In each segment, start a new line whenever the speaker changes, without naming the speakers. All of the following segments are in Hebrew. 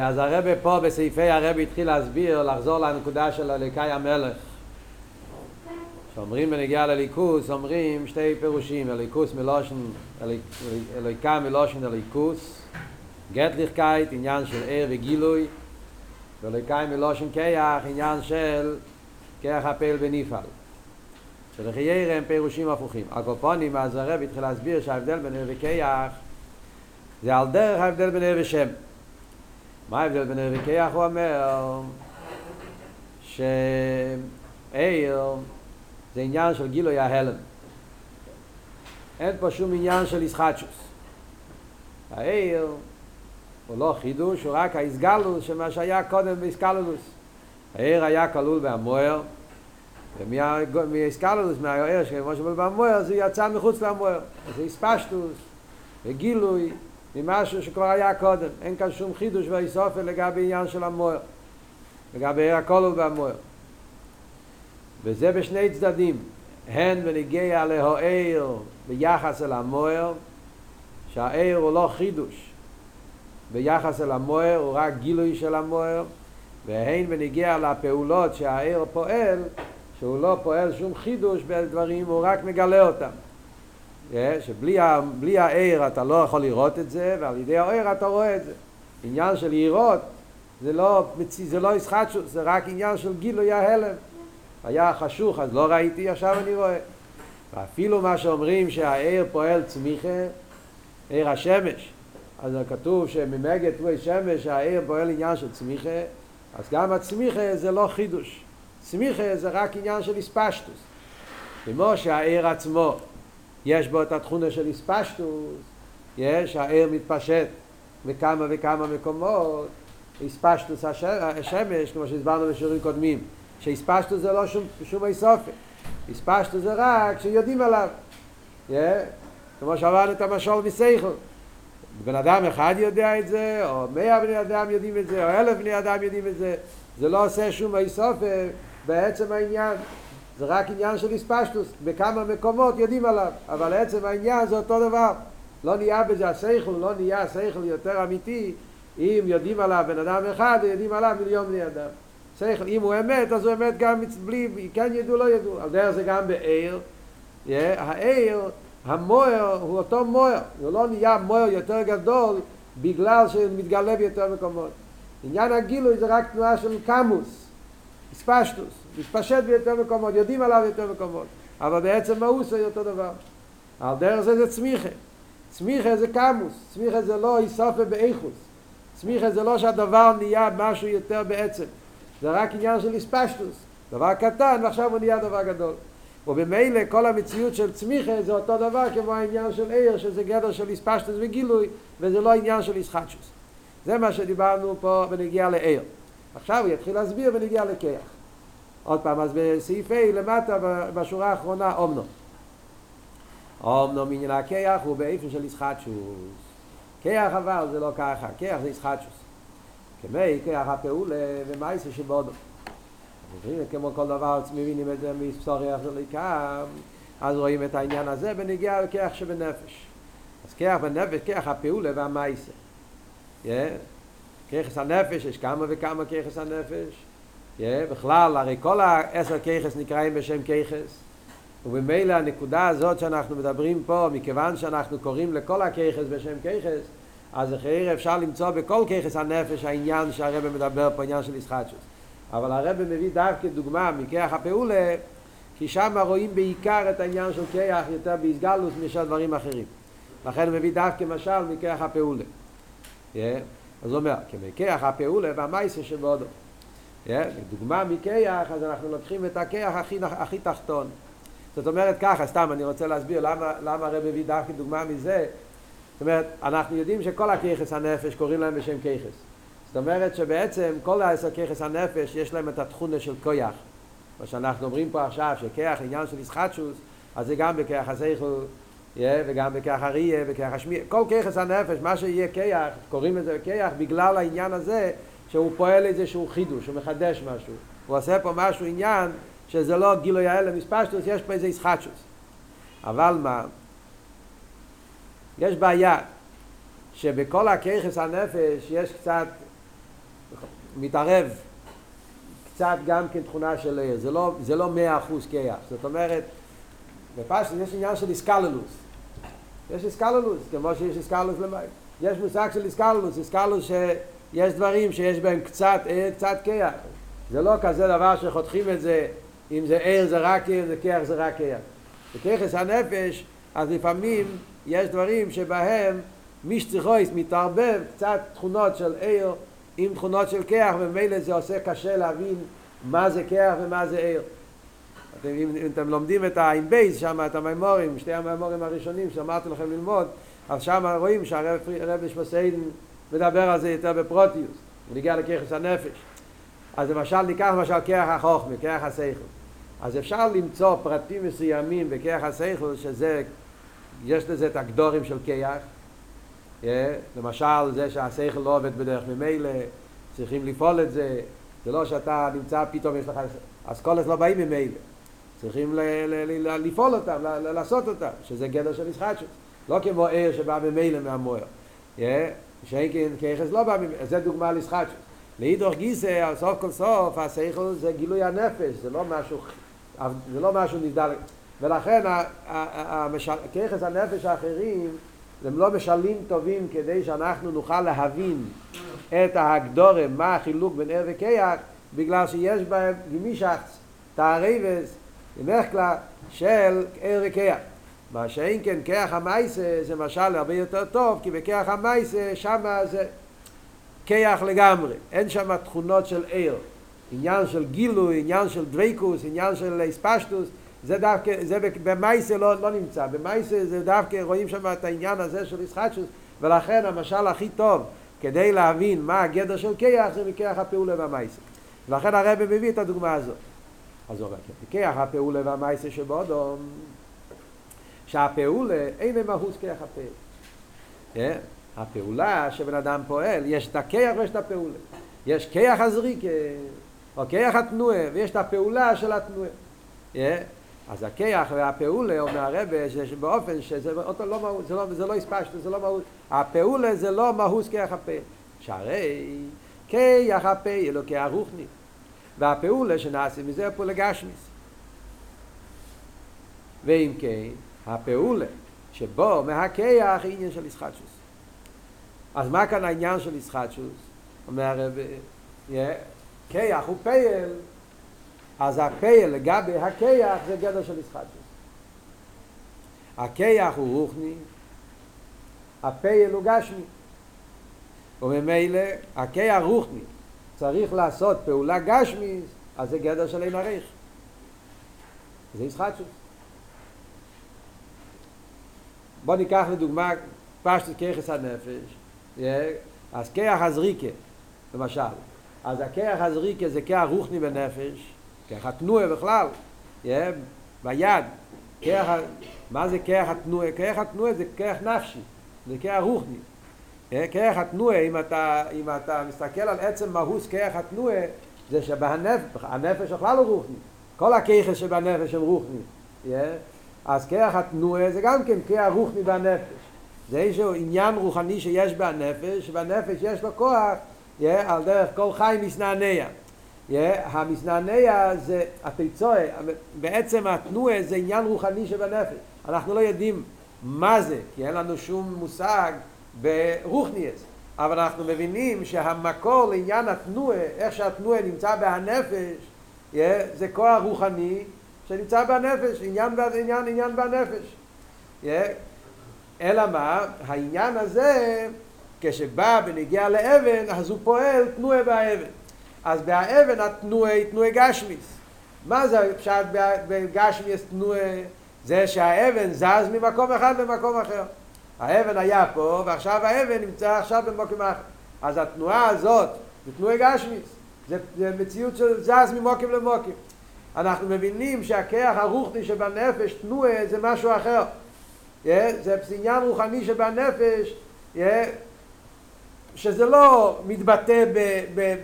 אז הרבה פה בסעיפי הרבה התחיל להסביר, לחזור לנקודה של אליקאי המלך. שאומרים בנגיעה לליכוס, אומרים שתי פירושים, אליקוס מלושן, אליקה מלושן אליקוס, גטליכקייט, עניין של ער וגילוי, ואליקאי מלושן קייח, עניין של כיח הפעל ונפעל. שלחיירה הם פירושים הפוכים. הקופונים, אז הרב התחיל להסביר שההבדל בין ער וכיח זה על דרך ההבדל בין ער ושם. מה ההבדל בין ער וכיח? הוא אומר שער זה עניין של גילוי ההלם. אין פה שום עניין של ישחטשוס. העיר הוא לא חידוש, הוא רק ההסגלוס של מה שהיה קודם באסקלולוס. העיר היה כלול בהמוער, ומהאסקלולוס, מהעיר כמו שבול בהמוער, זה יצא מחוץ להמוער. זה הספשטוס, וגילוי, ממשהו שכבר היה קודם. אין כאן שום חידוש ואיסופל לגבי עניין של המוער. לגבי עיר הכלול בהמוער. וזה בשני צדדים, הן בניגיע להוער ביחס אל המוער, שהער הוא לא חידוש ביחס אל המוער, הוא רק גילוי של המוער, והן בניגיע לפעולות שהער פועל, שהוא לא פועל שום חידוש בדברים, הוא רק מגלה אותם. שבלי הער אתה לא יכול לראות את זה, ועל ידי הער אתה רואה את זה. עניין של לראות זה לא, זה לא ישחטשוס, זה רק עניין של גילוי ההלם. היה חשוך אז לא ראיתי, עכשיו אני רואה. ואפילו מה שאומרים שהעיר פועל צמיחה, עיר השמש, אז כתוב שממגד תבואי שמש העיר פועל עניין של צמיחה, אז גם הצמיחה זה לא חידוש. צמיחה זה רק עניין של איספשטוס. כמו שהעיר עצמו, יש בו את התכונה של איספשטוס, יש, העיר מתפשט בכמה וכמה מקומות, איספשטוס השמש, כמו שהסברנו בשיעורים קודמים, שהספשטו זה לא שום, שום איסופי. הספשטו זה רק שיודעים עליו. Yeah. כמו שעברנו את המשול מסייכל. בן אדם אחד יודע את זה, או מאה בני אדם יודעים את זה, או אלף בני אדם יודעים את זה. זה לא עושה שום איסופי בעצם העניין. זה רק עניין של הספשטוס. בכמה מקומות יודעים עליו. אבל עצם העניין זה אותו דבר. לא נהיה בזה השכל, לא נהיה השכל יותר אמיתי אם יודעים עליו בן אדם אחד, יודעים עליו מיליון בני אדם. שכל, אם הוא אמת, אז הוא אמת גם בלי, כן ידעו, לא ידעו. על דרך זה גם בעיר. Yeah, העיר, המוער הוא אותו מוער. הוא לא נהיה מוער יותר גדול בגלל שהוא מתגלה ביותר מקומות. עניין הגילוי זה רק תנועה של קמוס, ספשטוס, מתפשט ביותר מקומות, יודעים עליו יותר מקומות. אבל בעצם הוא עושה אותו דבר. על דרך זה זה צמיחה. צמיחה זה קמוס, צמיחה זה לא איסופה באיכוס. צמיחה זה לא שהדבר נהיה משהו יותר בעצם. זה רק עניין של איספשטוס. דבר קטן ועכשיו הוא נהיה דבר גדול. ובמילא כל המציאות של צמיחה זה אותו דבר כמו העניין של עיר שזה גדר של איספשטוס וגילוי וזה לא עניין של איסחטשוס. זה מה שדיברנו פה בנגיע לעיר. עכשיו הוא יתחיל להסביר בנגיע לכיח. עוד פעם, אז בסעיף A למטה בשורה האחרונה אומנו. אומנו מעניין הכיח הוא באיפן של איסחטשוס. כיח אבל זה לא ככה, כיח זה איסחטשוס. כמי כיח הפעולה ומייסה שבודו. כמו כל דבר מבינים את זה מספוריח וליקם, אז רואים את העניין הזה בנגיע לכיח שבנפש. אז כיח בנפש, כיח הפעולה והמייסה. כיחס הנפש, יש כמה וכמה כיחס הנפש. בכלל, הרי כל העשר כיחס נקראים בשם כיחס. ובמילא הנקודה הזאת שאנחנו מדברים פה, מכיוון שאנחנו קוראים לכל הכיחס בשם כיחס, אז אחרי אפשר למצוא בכל ככס הנפש העניין שהרבא מדבר פה, עניין של ישחטשוס. אבל הרבא מביא דווקא דוגמה מכיח הפעולה, כי שם רואים בעיקר את העניין של כיח יותר באיסגלוס משל דברים אחרים. לכן הוא מביא דווקא משל מכיח הפעולה. Yeah. אז הוא אומר, כמכיח הפעולה והמייסה שבעודו. Yeah. דוגמה מכיח, אז אנחנו לוקחים את הכיח הכי, הכי תחתון. זאת אומרת ככה, סתם אני רוצה להסביר למה, למה הרב מביא דווקא דוגמה מזה, זאת אומרת, אנחנו יודעים שכל הכיחס הנפש קוראים להם בשם כיחס. זאת אומרת שבעצם כל העשר כיחס הנפש יש להם את התכונה של כויח. מה שאנחנו אומרים פה עכשיו, שכיח עניין של ישחטשוס, אז זה גם בכיח הסייכל, וגם בכיח הראייה, בכיח השמיע, כל כיחס הנפש, מה שיהיה כיח, קוראים לזה כיח בגלל העניין הזה שהוא פועל איזשהו חידוש, הוא מחדש משהו. הוא עושה פה משהו עניין שזה לא גילוי האלה מספשטוס, יש פה איזה ישחטשוס. אבל מה? יש בעיה שבכל הכיחס הנפש יש קצת מתערב קצת גם כן תכונה של עיר, לא, זה לא מאה אחוז כיח, זאת אומרת, בפשט יש עניין של איסקללוס, יש איסקללוס, כמו שיש איסקללוס למעלה, יש מושג של איסקללוס, איסקללוס שיש דברים שיש בהם קצת עיר, קצת כיח, זה לא כזה דבר שחותכים את זה, אם זה עיר זה רק עיר, זה כיח זה רק כיח. בכיחס הנפש, אז לפעמים יש דברים שבהם מישצריכויס מתערבב קצת תכונות של עיר עם תכונות של כיח, וממילא זה עושה קשה להבין מה זה כיח ומה זה עיר. אתם, אם, אם אתם לומדים את העין בייס, שם את המימורים, שתי המימורים הראשונים שאמרתי לכם ללמוד, אז שם רואים שהרב נשמוסיין מדבר על זה יותר בפרוטיוס, הוא נגיע לכיחס הנפש. אז למשל ניקח למשל כיח החוכמה, כיח השכל. אז אפשר למצוא פרטים מסוימים בכיח השכל שזה, יש לזה את הגדורים של כיח, למשל זה שהשכל לא עובד בדרך ממילא, צריכים לפעול את זה, זה לא שאתה נמצא פתאום יש לך, אסכולת לא באים ממילא, צריכים ל- ל- ל- לפעול אותם, ל- לעשות אותם, שזה גדר של ישחטשות, לא כמו ער שבא ממילא מהמוער, שאין כן כיחס לא בא ממילא, זה דוגמה לישחטשות. לאידוך גיסא, סוף כל סוף, השכל זה גילוי הנפש, זה לא משהו, זה לא משהו נבדל, ולכן כיחס הנפש האחרים הם לא משלים טובים כדי שאנחנו נוכל להבין את ההגדורם, מה החילוק בין ער וכיח, בגלל שיש בהם גמישץ, תערבס, בדרך כלל של ער וכיח. מה שאין כן כיח המייסה זה משל הרבה יותר טוב, כי בכיח המייסה שמה זה כיח לגמרי, אין שם תכונות של ער. עניין של גילוי, עניין של דוויקוס, עניין של אספשטוס, זה דווקא, זה במייסה לא, לא נמצא, במייסה זה דווקא, רואים שם את העניין הזה של ישחטשוס, ולכן המשל הכי טוב כדי להבין מה הגדר של כיח זה מכיח הפעולה והמייסה. ולכן הרב מביא את הדוגמה הזאת. אז הוא אומר, כיח הפעולה והמייסה שבאודום, שהפעולה אין מהות כיח הפעולה. הפעולה שבן אדם פועל, יש את הכיח ויש את הפעולה. יש כיח הזריקה, או כיח התנועה, ויש את הפעולה של התנועה. אז הכיח והפעולה אומר הרבה שבאופן שזה אותו לא מהות, זה לא, זה לא הספשת, זה לא מהות, הפעולה זה לא מהות כיח הפה, שהרי כיח הפה אלוקי הרוחני, והפעולה שנעשה מזה פעולה גשמיס. ואם כן, הפעולה שבו מהכיח עניין של ישחטשוס. אז מה כאן העניין של ישחטשוס? אומר הרב, כיח הוא פייל אז הפייל לגבי הכיח זה גדר של ישחטשוס. הכיח הוא רוחני, הפייל הוא גשמי. וממילא הכיח רוחני צריך לעשות פעולה גשמי, אז זה גדר של אין עריך. זה ישחטשוס. בוא ניקח לדוגמה פשט כיחס הנפש, אז כיח הזריקה, למשל. אז הכיח הזריקה זה כיח רוחני בנפש, כרך התנועה בכלל, ביד, כרך, מה זה כרך התנועה? כרך התנועה זה כרך נפשי, זה כרך רוחני. כרך התנועה, אם אתה, אם אתה מסתכל על עצם מהוס כרך התנועה, זה שבנפש, הנפש בכלל הוא רוחני. כל הכיחס שבנפש הם רוחני. אז כרך התנועה זה גם כן כרך רוחני בנפש. זה איזשהו עניין רוחני שיש בנפש, שבנפש יש לו כוח על דרך כל חי מסנענע. המסנענע זה התיצואה, בעצם התנועה זה עניין רוחני שבנפש. אנחנו לא יודעים מה זה, כי אין לנו שום מושג ברוחניאס. אבל אנחנו מבינים שהמקור לעניין התנועה, איך שהתנועה נמצא בהנפש, זה כוח רוחני שנמצא בנפש, עניין, עניין, עניין בנפש. אלא מה? העניין הזה, כשבא ונגיע לאבן, אז הוא פועל תנועה באבן. אז באבן התנועה היא תנועה גשמיס. מה זה פשט בגשמיס תנועה? זה שהאבן זז ממקום אחד למקום אחר. האבן היה פה, ועכשיו האבן נמצא עכשיו במקום אחר. אז התנועה הזאת זה תנועה גשמיס. זה, זה מציאות של זז ממוקם למוקם. אנחנו מבינים שהכיח הרוחני שבנפש, תנועה, זה משהו אחר. Yeah, זה עניין רוחני שבנפש, yeah, שזה לא מתבטא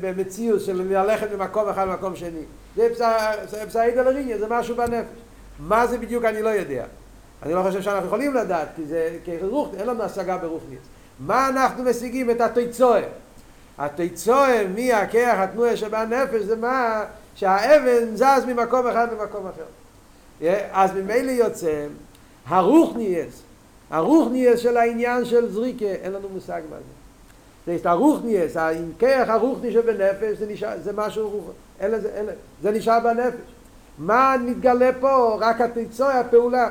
במציאות של ללכת ממקום אחד למקום שני. זה פסאידא לריניה, זה משהו בנפש. מה זה בדיוק אני לא יודע. אני לא חושב שאנחנו יכולים לדעת, כי זה כרוח, אין לנו השגה ברוחניאס. מה אנחנו משיגים? את התיצואה. התיצואה מהכיח התנועה שבנפש זה מה? שהאבן זז ממקום אחד למקום אחר. אז ממילא יוצא הרוחניאס, הרוחניאס של העניין של זריקה, אין לנו מושג מה זה. זה את הרוחניאס, הכיח הרוחני שבנפש, זה, נשאר, זה משהו רוח, אין לזה, אין, זה נשאר בנפש. מה נתגלה פה? רק התיצוי, הפעולה.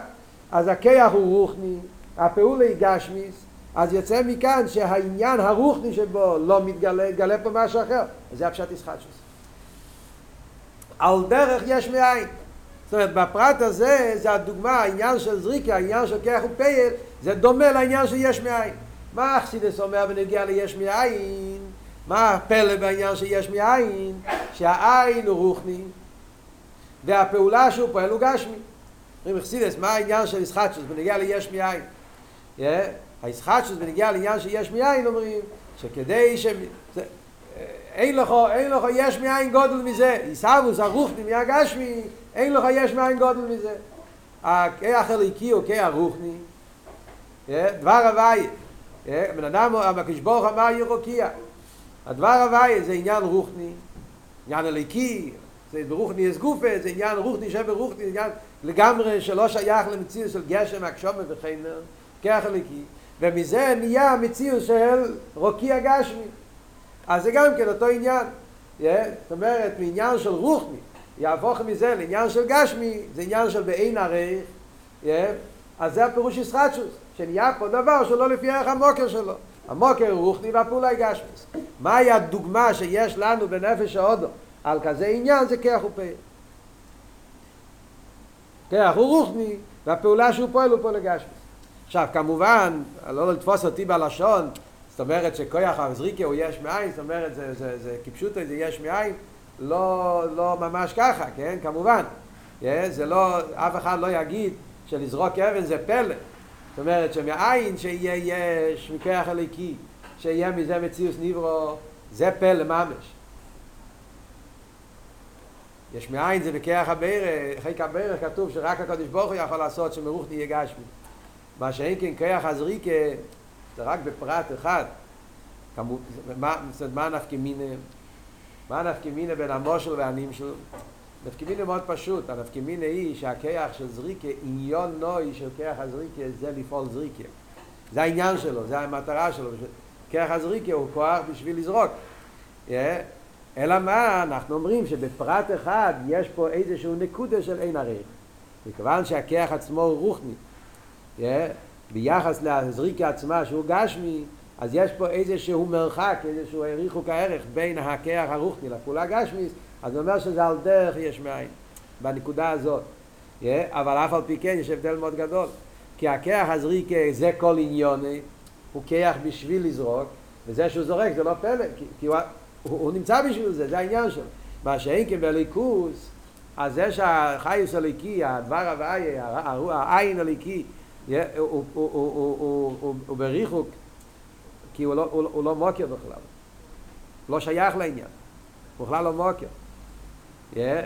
אז הכיח הוא רוחני, הפעולה היא גשמיס, אז יוצא מכאן שהעניין הרוחני שבו לא מתגלה, מתגלה פה משהו אחר. זה הפשט ישחטשוס. על דרך יש מאין. זאת אומרת, בפרט הזה, זה הדוגמה, העניין של זריקה, העניין של כיח ופייל, זה דומה לעניין של יש מאין. מה אכסידס אומר בנגיע ליש מאין? מה הפלא בעניין של יש מאין? שהעין הוא רוחני, והפעולה שהוא פועל הוא גשמי. אומרים אכסידס, מה העניין של ישחטשוס? בנגיע ליש מאין? הישחטשוס בנגיע לעניין של יש מאין אומרים, שכדי ש... אין לך, אין לך יש מאין גודל מזה, ישאבוס הרוחני מהגשמי, אין לך יש מאין גודל מזה. הכיח הליקי הוא כיח רוחני, דבר הוואי, בן אדם, הקדוש ברוך אמר ירוקיע, הדבר הוואי זה עניין רוחני, עניין הליקי, זה ברוחני יש גופה, זה עניין רוחני שברוחני, עניין לגמרי שלא שייך למציאות של גשם, הקשומה כיח הליקי, ומזה נהיה מציאות של רוקיע גשמי. אז זה גם כן אותו עניין. Yeah, זאת אומרת, מעניין של רוחני, יהפוך מזה לעניין של גשמי, זה עניין של בעין ערך, yeah, אז זה הפירוש ישחטשוס, שנהיה פה דבר שלא לפי ערך המוקר שלו. המוקר רוחני והפעולה היא גשמיס. מהי הדוגמה שיש לנו בנפש ההודו על כזה עניין? זה כח ופעיל. כח הוא רוחני, והפעולה שהוא פועל הוא פועל לגשמיס. עכשיו, כמובן, לא לתפוס אותי בלשון, זאת אומרת שכוח הזריקה הוא יש מאין, זאת אומרת זה, זה, זה כפשוט זה יש מאין, לא, לא ממש ככה, כן? כמובן. זה לא, אף אחד לא יגיד שלזרוק אבן זה פלא. זאת אומרת שמאין שיהיה יש, מכוח הליקי, שיהיה מזה מציאוס ניברו, זה פלא ממש. יש מאין זה בכיח הברך, חיק הברך כתוב שרק הקדוש ברוך הוא יכול לעשות שמרוך נהיה גשמי. מה שאין כן כיח הזריקה זה רק בפרט אחד. כמו, מה, מה מינה? מה נפקי מינה בין המושל והנמשל? נפקי מינה מאוד פשוט. מינה היא שהכיח של זריקה, עניון נוי של כיח הזריקה זה לפעול זריקה. זה העניין שלו, זה המטרה שלו. כיח הזריקה הוא כוח בשביל לזרוק. Yeah. אלא מה, אנחנו אומרים שבפרט אחד יש פה איזשהו נקודה של אין ערך. מכיוון שהכיח עצמו הוא רוחני. Yeah. ביחס לזריקה עצמה שהוא גשמי, אז יש פה איזשהו מרחק, איזשהו ריחוק הערך בין הכיח הרוחני לפעולה גשמיס, אז זה אומר שזה על דרך יש מאין, בנקודה הזאת. Yeah, אבל אף על פי כן יש הבדל מאוד גדול, כי הכיח הזריקה זה כל עניוני, הוא כיח בשביל לזרוק, וזה שהוא זורק זה לא פלא, כי, כי הוא, הוא, הוא נמצא בשביל זה, זה העניין שלו. מה שאין כן בליכוס, אז זה שהחייס הליקי, הדבר הוואי, העין הליקי, הוא בריחוק, כי הוא לא, הוא, הוא לא מוקר בכלל. לא שייך לעניין. הוא בכלל לא מוקר.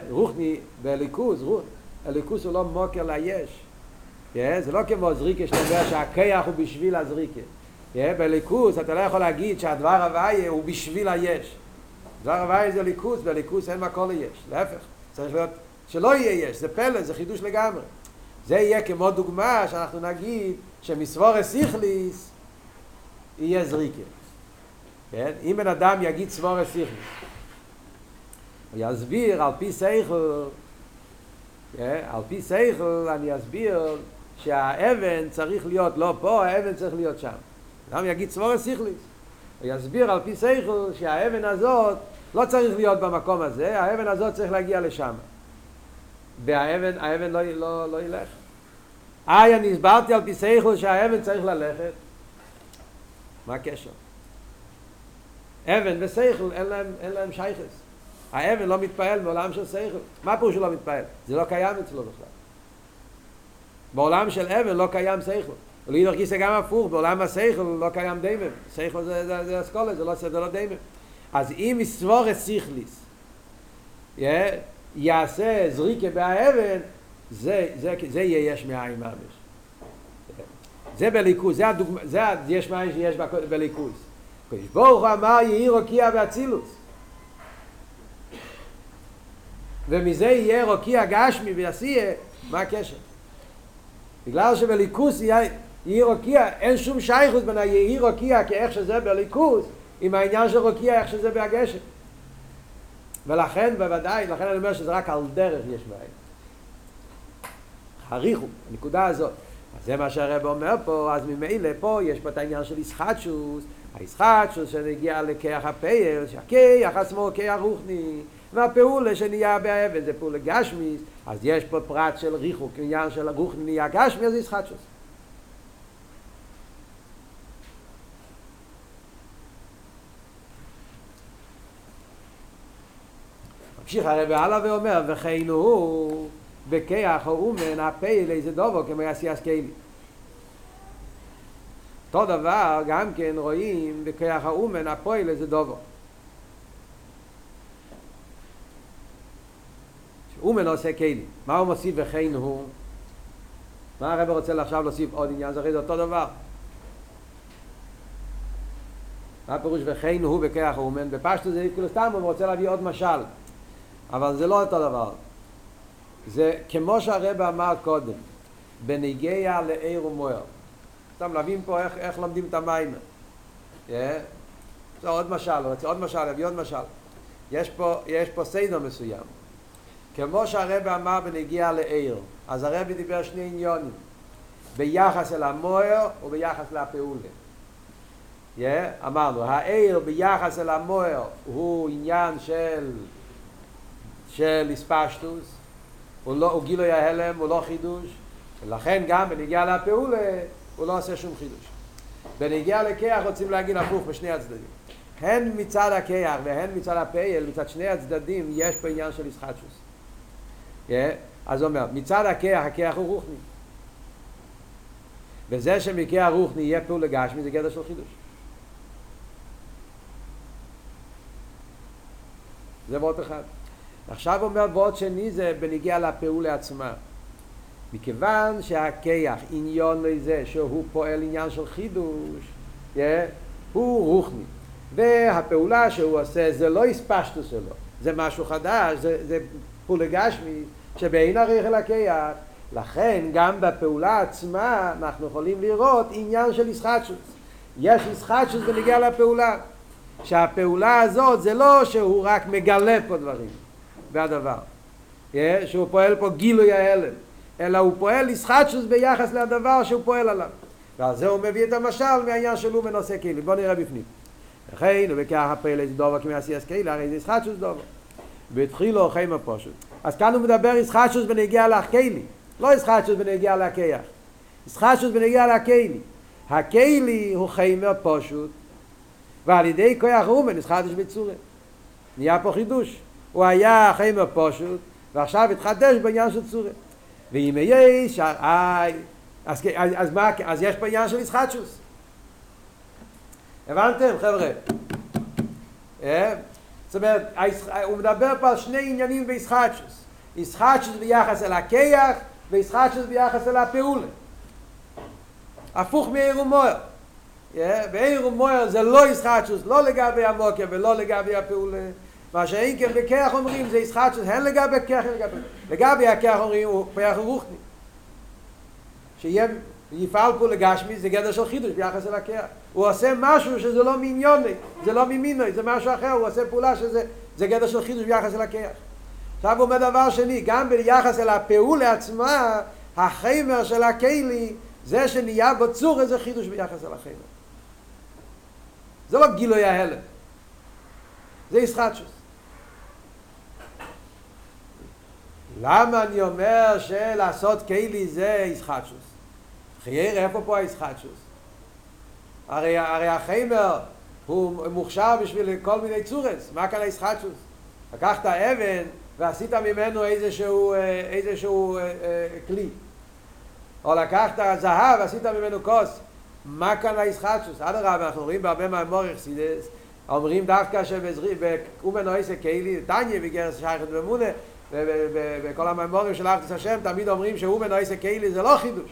רוחני בליכוז, הליכוז הוא לא מוקר ליש. זה לא כמו זריקה שאתה אומר שהכיח הוא בשביל הזריקה. בליכוז אתה לא יכול להגיד שהדבר הוויה הוא בשביל היש. דבר הוויה זה ליכוז, בליכוז אין מקום ליש. להפך, צריך להיות שלא יהיה יש, זה פלא, זה חידוש לגמרי. זה יהיה כמו דוגמה שאנחנו נגיד שמסבור הסיכליס יהיה זריקה. כן? אם בן אדם יגיד סבור הסיכליס, הוא יסביר על פי סייכל, כן? על פי סייכל אני אסביר שהאבן צריך להיות לא פה, האבן צריך להיות שם. אדם יגיד סבור הסיכליס, הוא יסביר על פי סייכל שהאבן הזאת לא צריך להיות במקום הזה, האבן הזאת צריך להגיע לשם. והאבן האבן לא, לא, לא ילך. איי, אני הסברתי על פי סייכל שהאבן צריך ללכת. מה הקשר? אבן וסייכל אין להם, אין להם שייכס. האבן לא מתפעל בעולם של סייכל. מה הפירוש שהוא לא מתפעל? זה לא קיים אצלו בכלל. בעולם של אבן לא קיים סייכל. ולאידך גיסא גם הפוך, בעולם הסייכל לא קיים דיימם. סייכל זה, זה, זה אסכולה, זה לא סדר לא. אז אם יסבור סיכליס, יעשה זריקה באבן, זה, זה, זה יהיה יש מאין ממש. זה בליכוז, זה הדוגמה, זה יש מים שיש בליכוז. קדוש ברוך הוא אמר יהי רוקיע ואצילוס. ומזה יהיה רוקיע גשמי ויעשייה, מה הקשר? בגלל שבליכוס יהי רוקיע, אין שום שייכות בין היהי רוקיע כאיך שזה בליכוס, עם העניין של רוקיע איך שזה בהגשם. ולכן בוודאי, לכן אני אומר שזה רק על דרך יש מים. חריכו, הנקודה הזאת. זה מה שהרב אומר פה, אז ממילא פה יש פה את העניין של ישחטשוס, הישחטשוס שנגיע לכיח הפייל, שהכיח עצמו כיח רוחני, והפעולה שנהיה באבן זה פעולה גשמיס, אז יש פה פרט של ריחוק, עניין של רוחני נהיה גשמי, אז ישחטשוס. ממשיך הרב הלאה ואומר, וכן הוא בכיח או אומן הפייל איזה דובו כמו יעשי אסקיילי. אותו דבר גם כן רואים בכיח האומן הפועל איזה דובו. אומן עושה כלי. מה הוא מוסיף וכן הוא? מה הרב רוצה עכשיו להוסיף עוד עניין? זה הרי זה אותו דבר. מה הפירוש וכן הוא בכיח האומן? בפשטו זה כאילו סתם הוא רוצה להביא עוד משל. אבל זה לא אותו דבר. זה כמו שהרב אמר קודם, בניגיה לעיר ומוער. סתם להבין פה איך, איך לומדים את המים. Yeah. זה עוד משל, רוצה עוד משל, להביא עוד משל. יש פה, יש פה סדר מסוים. כמו שהרב אמר בנגיע לעיר, אז הרב דיבר שני עניונים, ביחס אל המוער וביחס לפעולה. Yeah, אמרנו, העיר ביחס אל המוער הוא עניין של, של הספשטוס, הוא, לא, הוא גילוי ההלם, הוא לא חידוש, ולכן גם בנגיע לפעולה הוא לא עושה שום חידוש. בנגיע לכיח רוצים להגיד הפוך בשני הצדדים. הן מצד הכיח והן מצד הפייל, מצד שני הצדדים, יש פה עניין של ישחטשוס. Yeah. אז הוא אומר, מצד הכיח, הכיח הוא רוחני. וזה שמכיח רוחני יהיה פעולה גשמי זה גדר של חידוש. זה ועוד אחד. עכשיו אומר ועוד שני זה בנגיע לפעולה עצמה. מכיוון שהכיח עניון לזה שהוא פועל עניין של חידוש, yeah, הוא רוחני. והפעולה שהוא עושה זה לא הספשטו שלו, זה משהו חדש, זה, זה פעולה גשמי שבאין עריך אל הכיח. לכן גם בפעולה עצמה אנחנו יכולים לראות עניין של ישחטשוס. יש ישחטשוס בנגיע לפעולה. שהפעולה הזאת זה לא שהוא רק מגלה פה דברים והדבר, yeah, שהוא פועל פה גילוי ההלם. אלא הוא פועל ישחטשוס ביחס לדבר שהוא פועל עליו. ועל זה הוא מביא את המשל מהעניין שלו בנושא כאילו. בוא נראה בפנים. וכך הפעל איזה דובר כמי עשי כאילו, הרי זה ישחטשוס דובר. והתחילו חיימה פשוט. אז כאן הוא מדבר ישחטשוס בנגיע להקיילי. לא ישחטשוס בנגיע להקייח. ישחטשוס בנגיע להקיילי. הקיילי הוא חיימר פשוט, ועל ידי כוח אומן ישחטשוס בצורה. נהיה פה חידוש. הוא היה חיימר פשוט, ועכשיו התחדש בעניין של צורה. ואם יש, אז, אז, אז, מה, אז יש פה עניין של ישחטשוס. הבנתם, חבר'ה? זאת אומרת, הוא מדבר פה על שני עניינים בישחטשוס. ישחטשוס ביחס אל הכיח, וישחטשוס ביחס אל הפעולה. הפוך מעיר ומוער. בעיר ומוער זה לא ישחטשוס, לא לגבי המוקר ולא לגבי הפעולה. מה שאין כן בכך אומרים זה ישחט הן לגבי כך לגבי לגבי הכך אומרים הוא פייח רוחני. שיהיה יפעל פה לגשמי זה גדר של חידוש ביחס אל הכך הוא עושה משהו שזה לא מיניוני זה לא ממינוי זה משהו אחר הוא עושה פעולה שזה זה גדר של חידוש ביחס אל הכך עכשיו הוא אומר דבר שני גם ביחס אל הפעולה עצמה החיימר של הכלי זה שנהיה בצור איזה חידוש ביחס אל החיימר. זה לא גילוי ההלם. זה ישחטשוס למה אני אומר שלעשות כלי זה ישחטשוס? חייר, איפה פה הישחטשוס? הרי, הרי החיימר הוא מוכשר בשביל כל מיני צורס, מה כאן הישחטשוס? לקחת אבן ועשית ממנו איזשהו, איזשהו אה, אה, כלי. או לקחת זהב ועשית ממנו כוס. מה כאן הישחטשוס? אדרבה, אנחנו רואים בהרבה מהמורך חסידס, אומרים דווקא שבאומן אויסה קיילי, טניה בגרס שייכת במונה, וכל הממורים של ארץ השם תמיד אומרים שהוא בנויסה קיילי זה לא חידוש.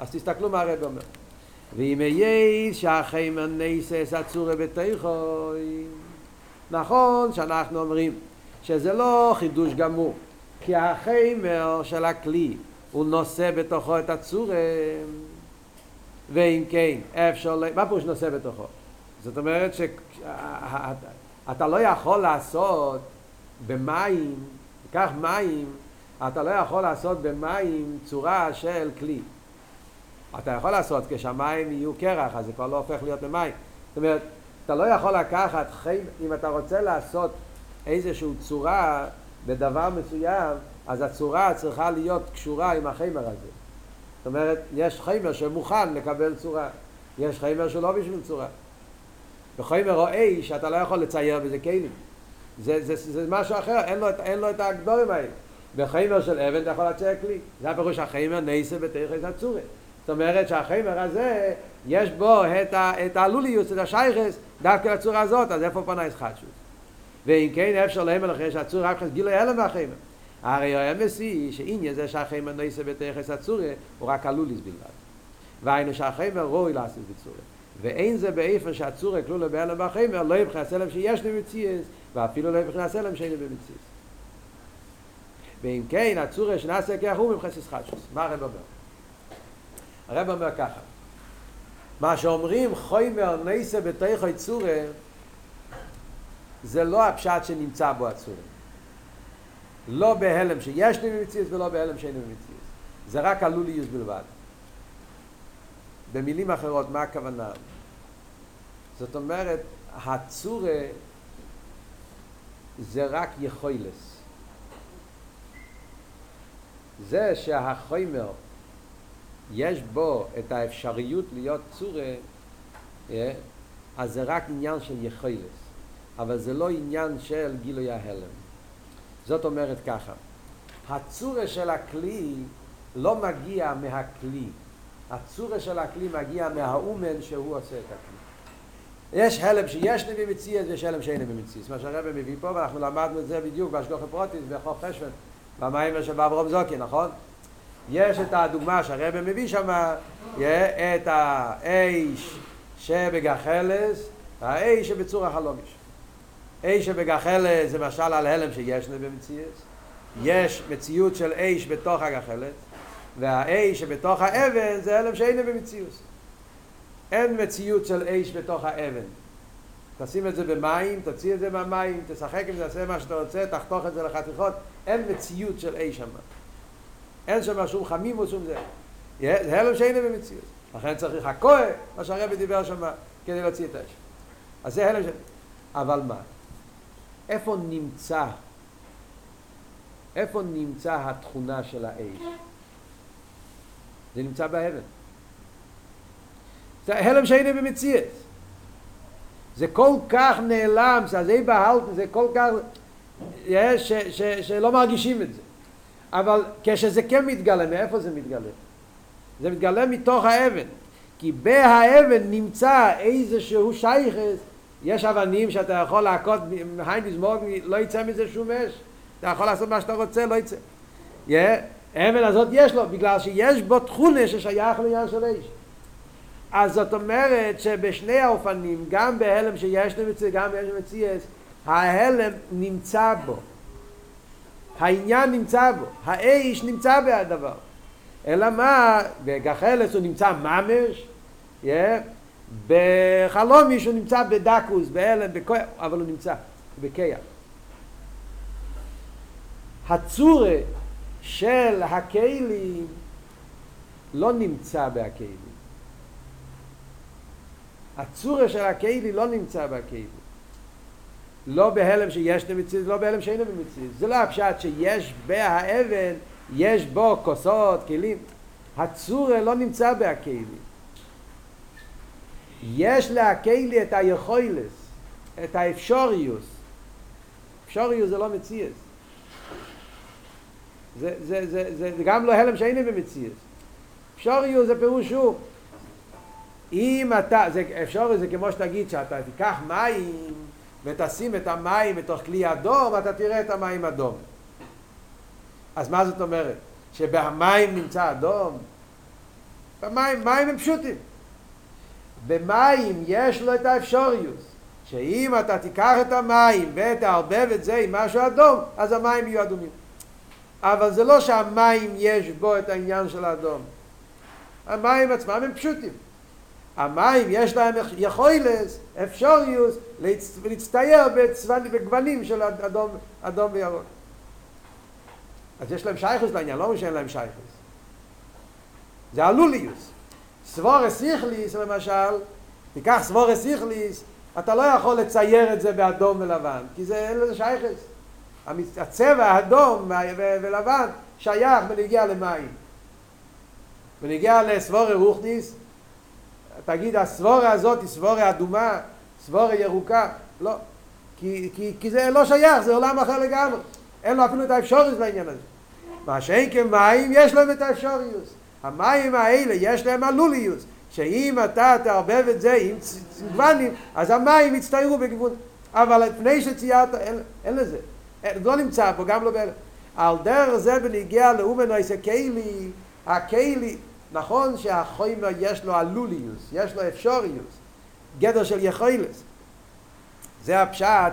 אז תסתכלו מה הרב אומר. ואם יהיה שהחיימר נסס הצורה בתיכוי נכון שאנחנו אומרים שזה לא חידוש גמור כי החיימר של הכלי הוא נושא בתוכו את הצורה ואם כן אפשר, מה פירוש נושא בתוכו? זאת אומרת שאתה לא יכול לעשות במים, קח מים, אתה לא יכול לעשות במים צורה של כלי. אתה יכול לעשות כשהמים יהיו קרח, אז זה כבר לא הופך להיות למים. זאת אומרת, אתה לא יכול לקחת אם אתה רוצה לעשות איזושהי צורה בדבר מסוים, אז הצורה צריכה להיות קשורה עם החיימר הזה. זאת אומרת, יש חיימר שמוכן לקבל צורה, יש חיימר שלא בשביל צורה. בחיימר או אש, אתה לא יכול לצייר בזה כלים. זה, זה, זה, זה משהו אחר, אין לו, אין לו את הגדורים האלה. בחיימר של אבן אתה יכול לצייר כלי. זה הפירוש החיימר נסה בתכס הצורה. זאת אומרת שהחיימר הזה, יש בו את, ה, את הלוליוס, את השייכס, דווקא לצורה הזאת, אז איפה פנה ישחטשוס? ואם כן אפשר להם אחרי שהצור רק גילוי הלם מהחיימר. הרי האמס היא שעניין זה שהחיימר נסה בתכס הצורה הוא רק הלוליס בלבד. והיינו שהחיימר רואי לעשות בצורה. ואין זה באיפן שהצורה כלולה בהלם בחיימר לא יבחר הסלם שיש לי מציאס ואפילו לא יבחר הסלם שאין לי במציאס. ואם כן הצורה שנעשה כך הוא מבחס ישחטשוס. מה הרב אומר? הרב אומר ככה, מה שאומרים חוימר נסה בתוך צורה זה לא הפשט שנמצא בו הצורה. לא בהלם שיש לי במציאות ולא בהלם שאין לי במציאות. זה רק הלוליות בלבד. במילים אחרות, מה הכוונה? זאת אומרת, הצורה זה רק יכולס. זה שהחוימר יש בו את האפשריות להיות צורה, אז זה רק עניין של יכולס, אבל זה לא עניין של גילוי ההלם. זאת אומרת ככה, הצורה של הכלי לא מגיע מהכלי, הצורה של הכלי מגיע מהאומן שהוא עושה את הכלי. יש הלם שיש נביא מציאס ויש הלם שאין נביא מציאס. מה שהרבא מביא פה, ואנחנו למדנו את זה בדיוק בהשגוח הפרוטיס, בחוף חשבן, במים של אברום זוקי, נכון? יש את הדוגמה שהרבא מביא שם, את האש שבגחלס, האש שבצור החלומיש. אש שבגחלס זה משל על הלם שיש במציאות, יש מציאות של אש בתוך הגחלס, והאש שבתוך האבן זה הלם שאין במציאות. אין מציאות של אש בתוך האבן. תשים את זה במים, תוציא את זה מהמים, תשחק עם זה, תעשה מה שאתה רוצה, תחתוך את זה לחתיכות, אין מציאות של אש שם. אין שם שום חמים או שום זה. זה הלם שאין במציאות. לכן צריך הכוה, מה שהרבי דיבר שם, כדי להוציא את האש. אז זה הלם ש... אבל מה? איפה נמצא, איפה נמצא התכונה של האש? זה נמצא בהלם. זה הלם שאין במציאות. זה כל כך נעלם, זה בהלט, זה כל כך, ש, ש, שלא מרגישים את זה. אבל כשזה כן מתגלה, מאיפה זה מתגלה? זה מתגלה מתוך האבן. כי בהאבן נמצא איזשהו שייכס, יש אבנים שאתה יכול להכות מהי מזמוג, לא יצא מזה שום אש. אתה יכול לעשות מה שאתה רוצה, לא יצא. Yeah, האבן הזאת יש לו, בגלל שיש בו תכונה ששייך לעניין של אש. אז זאת אומרת שבשני האופנים, גם בהלם שיש למציא, גם בהלם מציאס, ההלם נמצא בו. העניין נמצא בו, האיש נמצא בהדבר. אלא מה, בגחלס הוא נמצא ממש, yeah, בחלום מישהו נמצא בדקוס, בהלם, בכוח, אבל הוא נמצא בכיח. הצורה של הכלים לא נמצא בהכלים. הצורה של הכלים לא נמצא בכלים. לא בהלם שיש נמציא, לא בהלם שאין נמציא. זה לא הפשט שיש בהאבן, יש בו כוסות, כלים. הצורה לא נמצא בהכלים. יש להכלי את היכולס, את האפשוריוס. אפשוריוס זה לא מציאס. זה, זה, זה, זה, זה גם לא הלם שאין במציאס. אפשוריוס זה פירוש שוב. אם אתה, זה, אפשוריוס זה כמו שתגיד שאתה תיקח מים ותשים את המים בתוך כלי אדום, אתה תראה את המים אדום. אז מה זאת אומרת? שבהמים נמצא אדום? במים, מים הם פשוטים. במים יש לו את האפשריוס, שאם אתה תיקח את המים ותערבב את זה עם משהו אדום, אז המים יהיו אדומים. אבל זה לא שהמים יש בו את העניין של האדום. המים עצמם הם פשוטים. המים יש להם יכולס, אפשריוס, להצטייר בגוונים של אדום, אדום וירוק. אז יש להם שייכוס לעניין, לא אומר שאין להם שייכוס. זה הלוליוס. סבורס איכליס, למשל, תיקח סבורס איכליס, אתה לא יכול לצייר את זה באדום ולבן, כי זה אין לזה שייכוס. הצבע האדום ולבן שייך בנגיע למים. בנגיע לסבורי רוחניס, תגיד, הסבורה הזאת היא סבורה אדומה, סבורה ירוקה, לא. כי, כי, כי זה לא שייך, זה עולם אחר לגמרי. אין לו אפילו את האפשרוס לעניין הזה. מה שאין כמים, יש להם את האפשרוס. המים האלה, יש להם הלוליוס. שאם אתה תערבב את זה עם צגוונים, אז המים יצטיירו בכיוון. אבל לפני שציירת, אין, אין לזה. אין, לא נמצא פה, גם לא בערך. על דרך זה בניגיע לאומנויס הקיילי, הקיילי, נכון שהחומר יש לו הלוליוס, יש לו אפשוריוס, גדר של יכולס. זה הפשט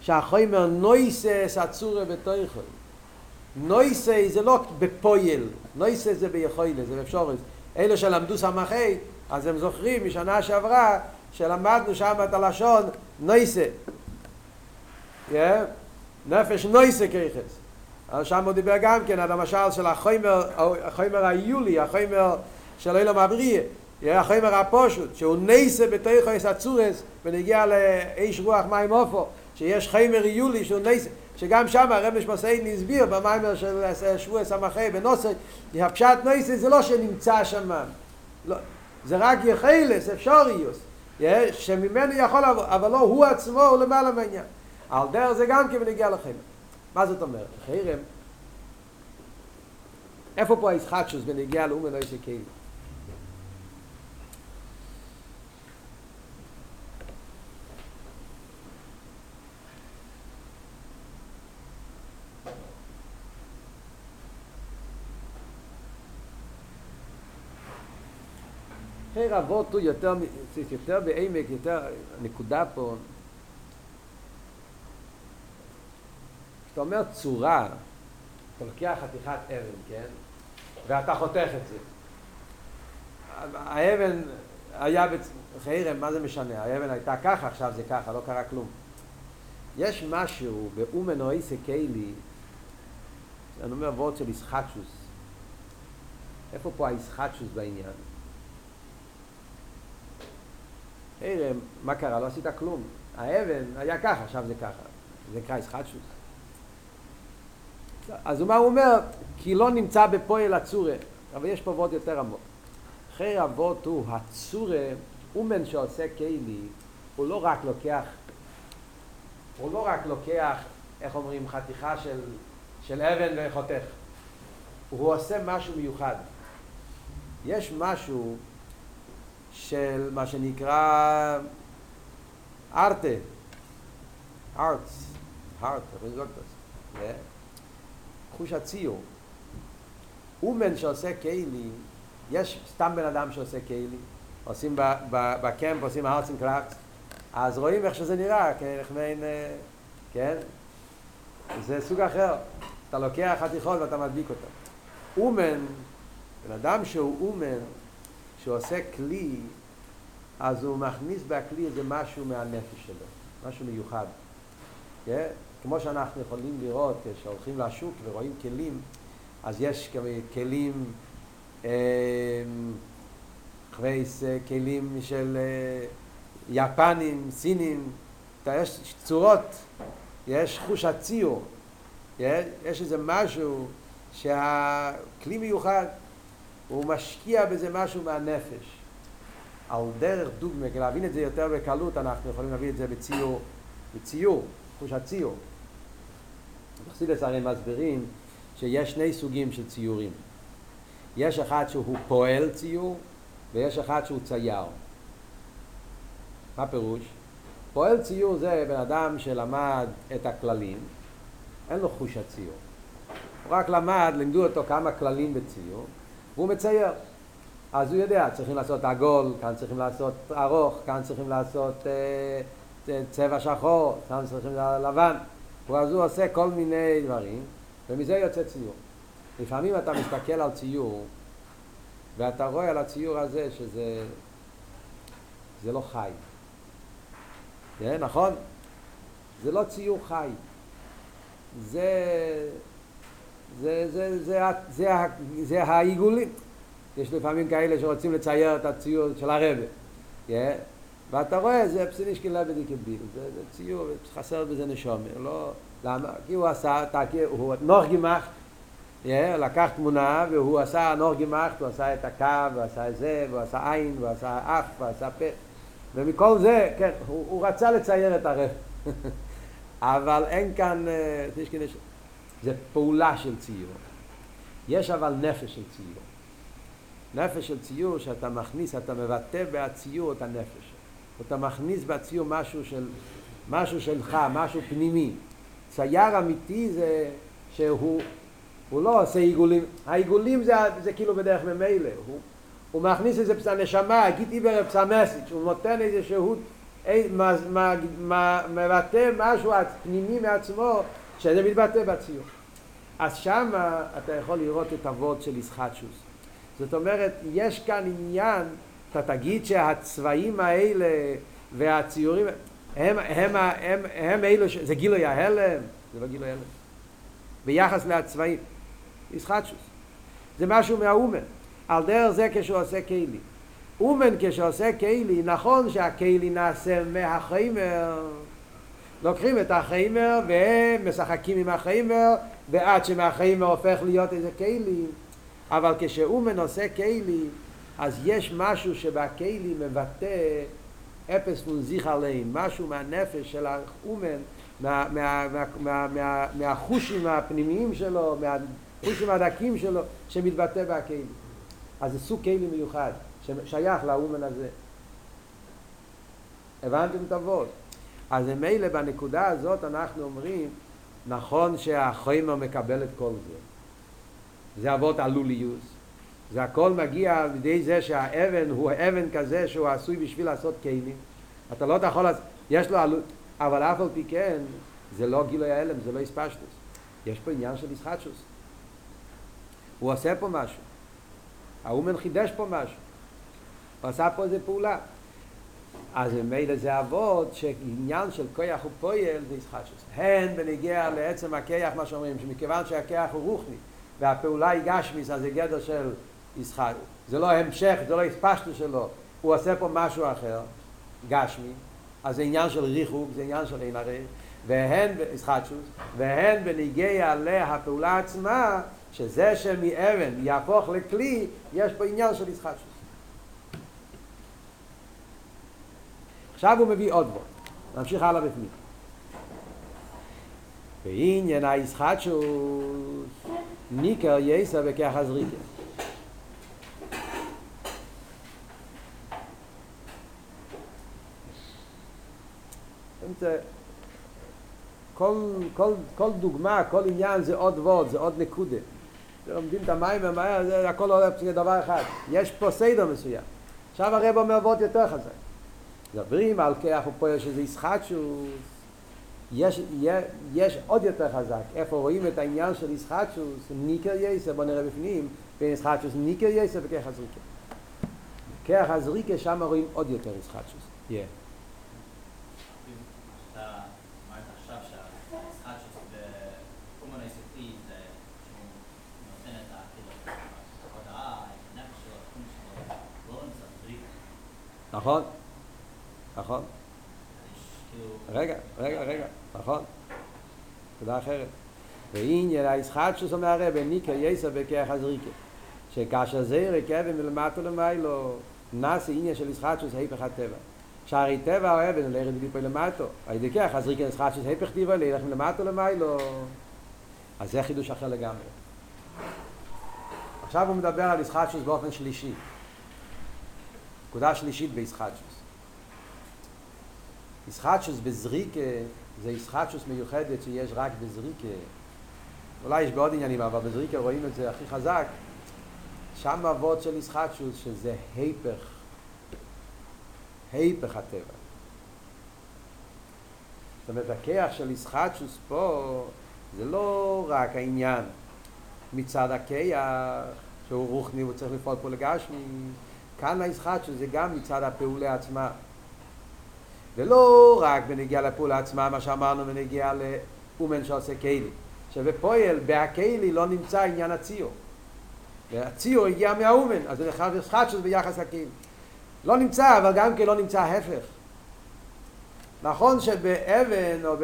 שהחומר נויסס הצורה בתויכוי. נויסי זה לא בפויל, נויסי זה ביכולס, זה באפשוריוס. אלה שלמדו סמכי, אז הם זוכרים משנה שעברה שלמדנו שם את הלשון נויסה. Yeah? נפש נויסה כיחס. אז שם הוא דיבר גם כן על המשל של החומר, החומר היולי, החומר של אילו מבריא, החומר הפושוט, שהוא נסה בתוכו יש הצורס ונגיע לאיש רוח מים אופו, שיש חומר יולי שהוא נסה, שגם שם הרב משמעסיין הסביר במיימר של שבוע סמכי בנוסק, הפשט נסה זה לא שנמצא שם, לא, זה רק יחילס, אפשריוס, שממנו יכול אבל לא הוא עצמו, הוא למעלה מהעניין. על דרך זה גם כן ונגיע לחומר. מה זאת אומרת? חרם, איפה פה הישחטשוס בנגיעה לאומן איזה כאילו? חיר אבות הוא יותר, יותר בעמק, יותר נקודה פה, כשאתה אומר צורה, אתה לוקח חתיכת אבן, כן? ואתה חותך את זה. האבן היה בחיירם, מה זה משנה? האבן הייתה ככה, עכשיו זה ככה, לא קרה כלום. יש משהו באומן או איסה קיילי, אני אומר וורד של איסחטשוס. איפה פה האיסחטשוס בעניין? חיירם, מה קרה? לא עשית כלום. האבן היה ככה, עכשיו זה ככה. זה נקרא איסחטשוס. אז מה הוא אומר? כי לא נמצא בפועל הצורה. אבל יש פה עבוד יותר עמוק. אחרי אבות הוא הצורה, אומן שעושה קיילי, הוא לא רק לוקח, הוא לא רק לוקח, איך אומרים, חתיכה של, של אבן וחותך. הוא עושה משהו מיוחד. יש משהו של מה שנקרא ארטה, ארטס, ארט, חוש הציור. אומן שעושה קיילי, יש סתם בן אדם שעושה קיילי, עושים בקמפ, עושים הארצים קראפט, אז רואים איך שזה נראה, כאיך מעין, כן? זה סוג אחר. אתה לוקח חתיכות ואתה מדביק אותן. אומן, בן אדם שהוא אומן, שעושה כלי, אז הוא מכניס בכלי איזה משהו מהנפש שלו, משהו מיוחד. כן? כמו שאנחנו יכולים לראות כשהולכים לשוק ורואים כלים, אז יש כלים, חווייס, כלים של יפנים, סינים, יש צורות, יש חוש הציור, יש איזה משהו שהכלי מיוחד, הוא משקיע בזה משהו מהנפש. על דרך דוגמא, כדי להבין את זה יותר בקלות, אנחנו יכולים להביא את זה בציור, בציור, חוש הציור. בחסידס הרי מסבירים שיש שני סוגים של ציורים. יש אחד שהוא פועל ציור ויש אחד שהוא צייר. מה פירוש? פועל ציור זה בן אדם שלמד את הכללים, אין לו חוש הציור. הוא רק למד, לימדו אותו כמה כללים בציור, והוא מצייר. אז הוא יודע, צריכים לעשות עגול, כאן צריכים לעשות ארוך, כאן צריכים לעשות אה, צבע שחור, כאן צריכים לבן. אז הוא עושה כל מיני דברים, ומזה יוצא ציור. לפעמים אתה מסתכל על ציור, ואתה רואה על הציור הזה שזה זה לא חי. כן, נכון? זה לא ציור חי. זה, זה, זה, זה, זה, זה, זה העיגולים. יש לפעמים כאלה שרוצים לצייר את הציור של הרבה. Yeah. ואתה רואה, זה פסינישקי לבדי כביל, זה, זה ציור, חסר בזה נשומר, לא, למה? כי הוא עשה, הוא נוח גימח, yeah, לקח תמונה והוא עשה נוח גימח, הוא עשה את הקו, הוא עשה את זה, והוא עשה עין, והוא עשה אף, והוא עשה פה, ומכל זה, כן, הוא, הוא רצה לצייר את הרב, אבל אין כאן, זה פעולה של ציור. יש אבל נפש של ציור. נפש של ציור שאתה מכניס, אתה מבטא בציור את הנפש. אתה מכניס בציור משהו של, משהו שלך, משהו פנימי. צייר אמיתי זה שהוא הוא לא עושה עיגולים, העיגולים זה, זה כאילו בדרך ממילא, הוא, הוא מכניס איזה פסע נשמה, גיד איבר פסע מסג', הוא נותן איזה שהות, מבטא משהו פנימי מעצמו, שזה מתבטא בציור. אז שם אתה יכול לראות את אבות של ישחטשוס. זאת אומרת, יש כאן עניין, אתה תגיד שהצבעים האלה והציורים, הם, הם, הם, הם, הם אלו, ש... זה גילוי ההלם? זה לא גילוי ההלם. ביחס לצבעים, ישחטשוס. זה משהו מהאומן. על דרך זה כשהוא עושה כלי. אומן כשעושה כלי, נכון שהכלי נעשה מהחיימר. לוקחים את החיימר והם משחקים עם החיימר ועד שמהחיימר הופך להיות איזה כלי. אבל כשאומן עושה כלי, אז יש משהו שבכלי מבטא אפס מונזיך עליהם, משהו מהנפש של האומן, מה, מה, מה, מה, מהחושים הפנימיים שלו, מהחושים הדקים שלו, שמתבטא בכלים. אז זה סוג כלי מיוחד, ששייך לאומן הזה. הבנתם את הוורד? אז מילא בנקודה הזאת אנחנו אומרים, נכון שהחומר מקבל את כל זה. זה אבות עלוליוס. זה הכל מגיע לידי זה שהאבן הוא אבן כזה שהוא עשוי בשביל לעשות כלים. אתה לא יכול, יש לו עלות, אבל אף על פי כן, זה לא גילוי ההלם, זה לא הספשטוס. יש פה עניין של ישחטשוס. הוא עושה פה משהו. האומן חידש פה משהו. הוא עשה פה איזה פעולה. אז ממילא זה אבות שעניין של כוח ופועל זה ישחטשוס. הן בנגיע לעצם הכיח, מה שאומרים, שמכיוון שהכיח הוא רוחני והפעולה היא גשמיס, אז זה גדר של ישחט. זה לא המשך, זה לא הספשטוס שלו. הוא עושה פה משהו אחר, גשמי, אז זה עניין של ריחוק, זה עניין של אין הרי, והן, ישחטשוס, והן בניגיע להפעולה עצמה, שזה שמאבן יהפוך לכלי, יש פה עניין של ישחטשוס. עכשיו הוא מביא עוד בו. נמשיך הלאה בפנים. בעניין הישחטשוס ניקר יסר וכך הזריקה. כל, כל, כל דוגמה, כל עניין זה עוד ועוד, זה עוד נקודה. לומדים את המים ומהר, זה הכל הולך דבר אחד. יש פה סדר מסוים. עכשיו הרב אומר ועוד יותר חזק. מדברים על כך הוא פועל שזה ישחטשוס. יש, יש עוד יותר חזק. איפה רואים את העניין של ישחטשוס? ניקר יסר, בוא נראה בפנים, בין ישחטשוס ניקר יסר וכך הזריקה. כך הזריקה שם רואים עוד יותר ישחטשוס. Yeah. נכון, נכון. רגע, רגע, רגע, נכון. תודה אחרת. ועניין הישחטשוס אומר הרב, ניקר יסר בכך הזריקה. שכאשר זה רכבן מלמטו למיילו, נעשה עניין של ישחטשוס היפך הטבע. שהרי טבע האבן לרד מפה למטו. על ידי כך הזריקה ישחטשוס היפך טבע ללך מלמטו למיילו. אז זה חידוש אחר לגמרי. עכשיו הוא מדבר על ישחטשוס באופן שלישי. נקודה שלישית בישחטשוס. ישחטשוס בזריקה זה ישחטשוס מיוחדת שיש רק בזריקה. אולי יש בעוד עניינים, אבל בזריקה רואים את זה הכי חזק, שם אבות של ישחטשוס שזה היפך, היפך הטבע. זאת אומרת, הכיח של ישחטשוס פה זה לא רק העניין מצד הכיח, שהוא רוחני והוא צריך לפעול פה לגשמי, כאן הישחטשוס זה גם מצד הפעולה עצמה. ולא רק בנגיע לפעולה עצמה, מה שאמרנו בנגיע לאומן שעושה קיילי. שבפועל, בהקיילי לא נמצא עניין הציור. והציור הגיע מהאומן, אז זה נחשב ישחטשוס ביחס לקיילי. לא נמצא, אבל גם כן לא נמצא ההפך. נכון שבאבן או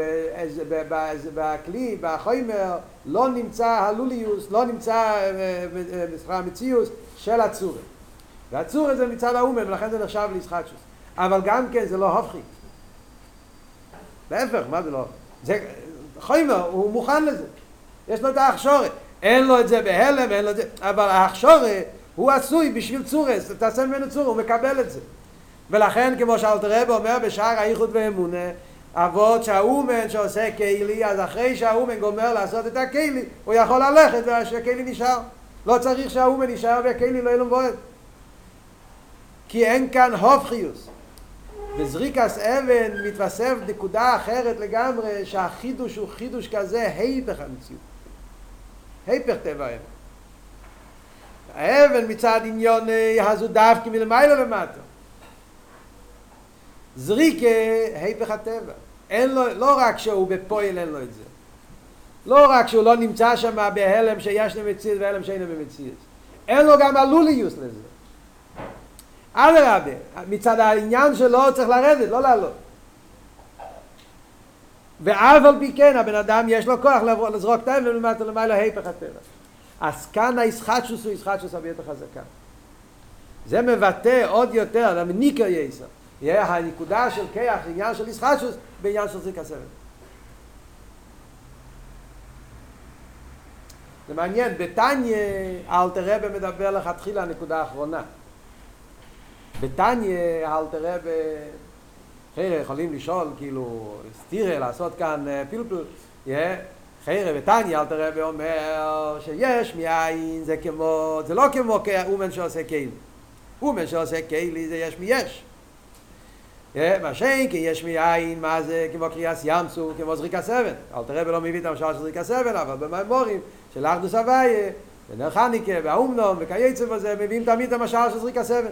בכלי, בחומר, לא נמצא הלוליוס, לא נמצא המציאוס של הצורה. והצורה זה מצד האומן, ולכן זה נחשב לישחטשוס. אבל גם כן זה לא הופכי. להפך, מה זה לא? זה, חומר, הוא מוכן לזה. יש לו את ההכשורת. אין לו את זה בהלם, אין לו את זה, אבל ההכשורת הוא עשוי בשביל צורס, תעשה ממנו צור, הוא מקבל את זה. ולכן כמו שאלתר רב אומר בשער האיחוד ואמונה, אבות שהאומן שעושה קיילי, אז אחרי שהאומן גומר לעשות את הקיילי, הוא יכול ללכת והקיילי נשאר. לא צריך שהאומן נשאר והקיילי לא ילום בועד. כי אין כאן הופכיוס. בזריקס אבן מתווסף נקודה אחרת לגמרי, שהחידוש הוא חידוש כזה היפך המציאות. היפך טבע האבן. האבן מצד עניון אז הוא דווקא מלמעלה למטה. זריקה, היפך הטבע. אין לו, לא רק שהוא בפועל אין לו את זה. לא רק שהוא לא נמצא שם בהלם שיש לו מציאות והלם שאין לו במציאות. אין לו גם עלוליוס לזה. אדרבה, מצד העניין שלו צריך לרדת, לא לעלות. ואף על פי כן הבן אדם יש לו כוח לזרוק את האבן למטה למעלה היפך הטבע. אז כאן הישחטשוס הוא ישחטשוס הרבה יותר חזקה. זה מבטא עוד יותר, ניקר יסר. הנקודה של כיח, עניין של ישחטשוס, בעניין של זריק הסבל. זה מעניין, בתניא אלתר רבי מדבר לכתחילה הנקודה האחרונה. בתניא אלתר רבי, חיירה יכולים לשאול, כאילו, סטירה, לעשות כאן פלפל, יהיה, חיירה בתניא אלתר רבי אומר שיש מאין, זה כמו, זה לא כמו אומן שעושה קיילי. אומן שעושה קיילי זה יש מיש. מה שאין כי יש מאין, מה זה כמו קריאס ימסו, כמו זריקה סבן. אל תראה ולא מביא את המשל של זריקה סבן, אבל במיימורים של אחדוס הוויה, ונר חניקה, והאומנום, וכייצב הזה, מביאים תמיד את המשל של זריקה סבן.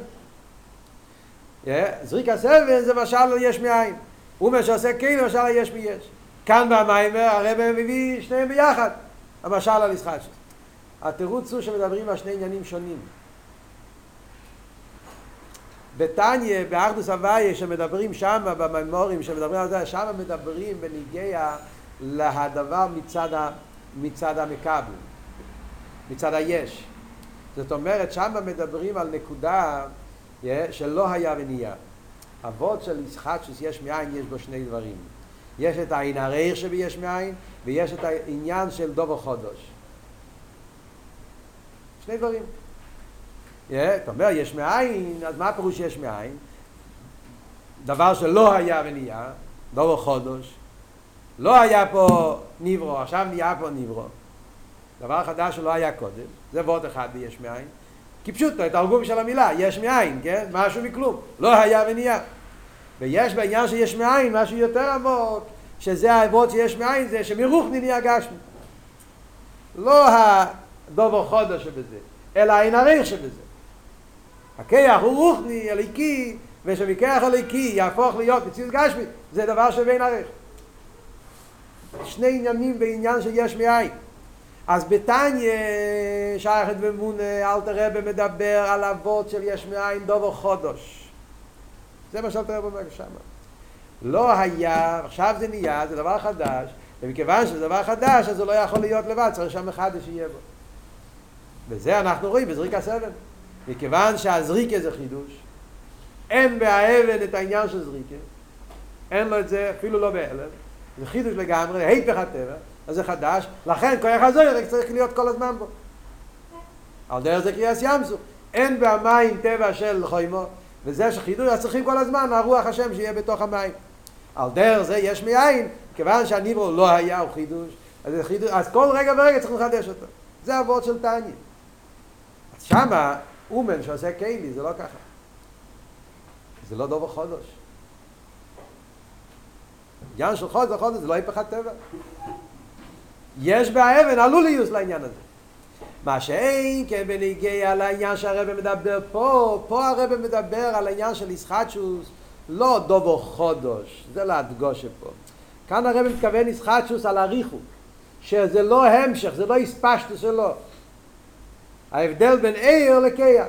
זריקה סבן זה משל יש מאין. הוא מה שעושה כאילו משל יש מיש. כאן במיימר הרב מביא שניהם ביחד, המשל על ישחטשוס. התירוץ הוא שמדברים על שני עניינים שונים. בתניא, באחדוס הוויה, שמדברים שם, בממורים, שמדברים על זה, שם מדברים בניגיע להדבר מצד, ה, מצד המקבל, מצד היש. זאת אומרת, שם מדברים על נקודה שלא היה ונהיה. אבות של ישחטשוס יש מאין, יש בו שני דברים. יש את העין הריח שביש מאין, ויש את העניין של דובו חודש. שני דברים. אתה אומר יש מאין, אז מה הפירוש יש מאין? דבר שלא היה ונהיה, דובר חודש, לא היה פה נברו, עכשיו נהיה פה נברו. דבר חדש שלא היה קודם, זה ועוד אחד ביש מאין. כי פשוט, את הרגום של המילה, יש מאין, כן? משהו מכלום. לא היה ונהיה. ויש בעניין שיש מאין משהו יותר עמוק, שזה העבוד שיש מאין, זה שמרוחני נהיה גשמי. לא הדובר חודש שבזה, אלא העין הריח שבזה. הכיח הוא רוחני, אליקי, ושמכיח אליקי יהפוך להיות מציאות גשמי, זה דבר שבין ערך. שני עניינים בעניין שיש מאין. אז בתניא שייכת במונה, אלתר רבי מדבר על אבות של יש מאין דובר חודש. זה מה שאלתר רבי אומר שם. לא היה, עכשיו זה נהיה, זה דבר חדש, ומכיוון שזה דבר חדש, אז זה לא יכול להיות לבד, צריך שם אחד שיהיה בו. וזה אנחנו רואים בזריק הסבל. מכיוון שהזריקה זה חידוש, אין באבן את העניין של זריקה, אין לו את זה אפילו לא בהלם, זה חידוש לגמרי, היפך הטבע, אז זה חדש, לכן כוח הזויר צריך להיות כל הזמן בו. על דרך זה קריאס ימסו, אין במים טבע של חוימו, וזה שחידוש, אז צריכים כל הזמן הרוח השם שיהיה בתוך המים. על דרך זה יש מאין, כיוון שהניברו לא היה הוא חידוש, אז, חידוש, אז כל רגע ורגע צריך לחדש אותו. זה אבות של תניא. שמה, אומן שעושה קיילי, זה לא ככה. זה לא דובר חודש. עניין של חודש, חודש זה לא היפך הטבע. יש באבן, עלול להיות לעניין הזה. מה שאין כן בניגיע על העניין שהרבא מדבר פה, פה הרבא מדבר על העניין של ישחטשוס, לא דובו חודש, זה להדגוש פה. כאן הרבא מתכוון ישחטשוס על הריחו, שזה לא המשך, זה לא הספשטו שלו. ההבדל בין עיר לקייח.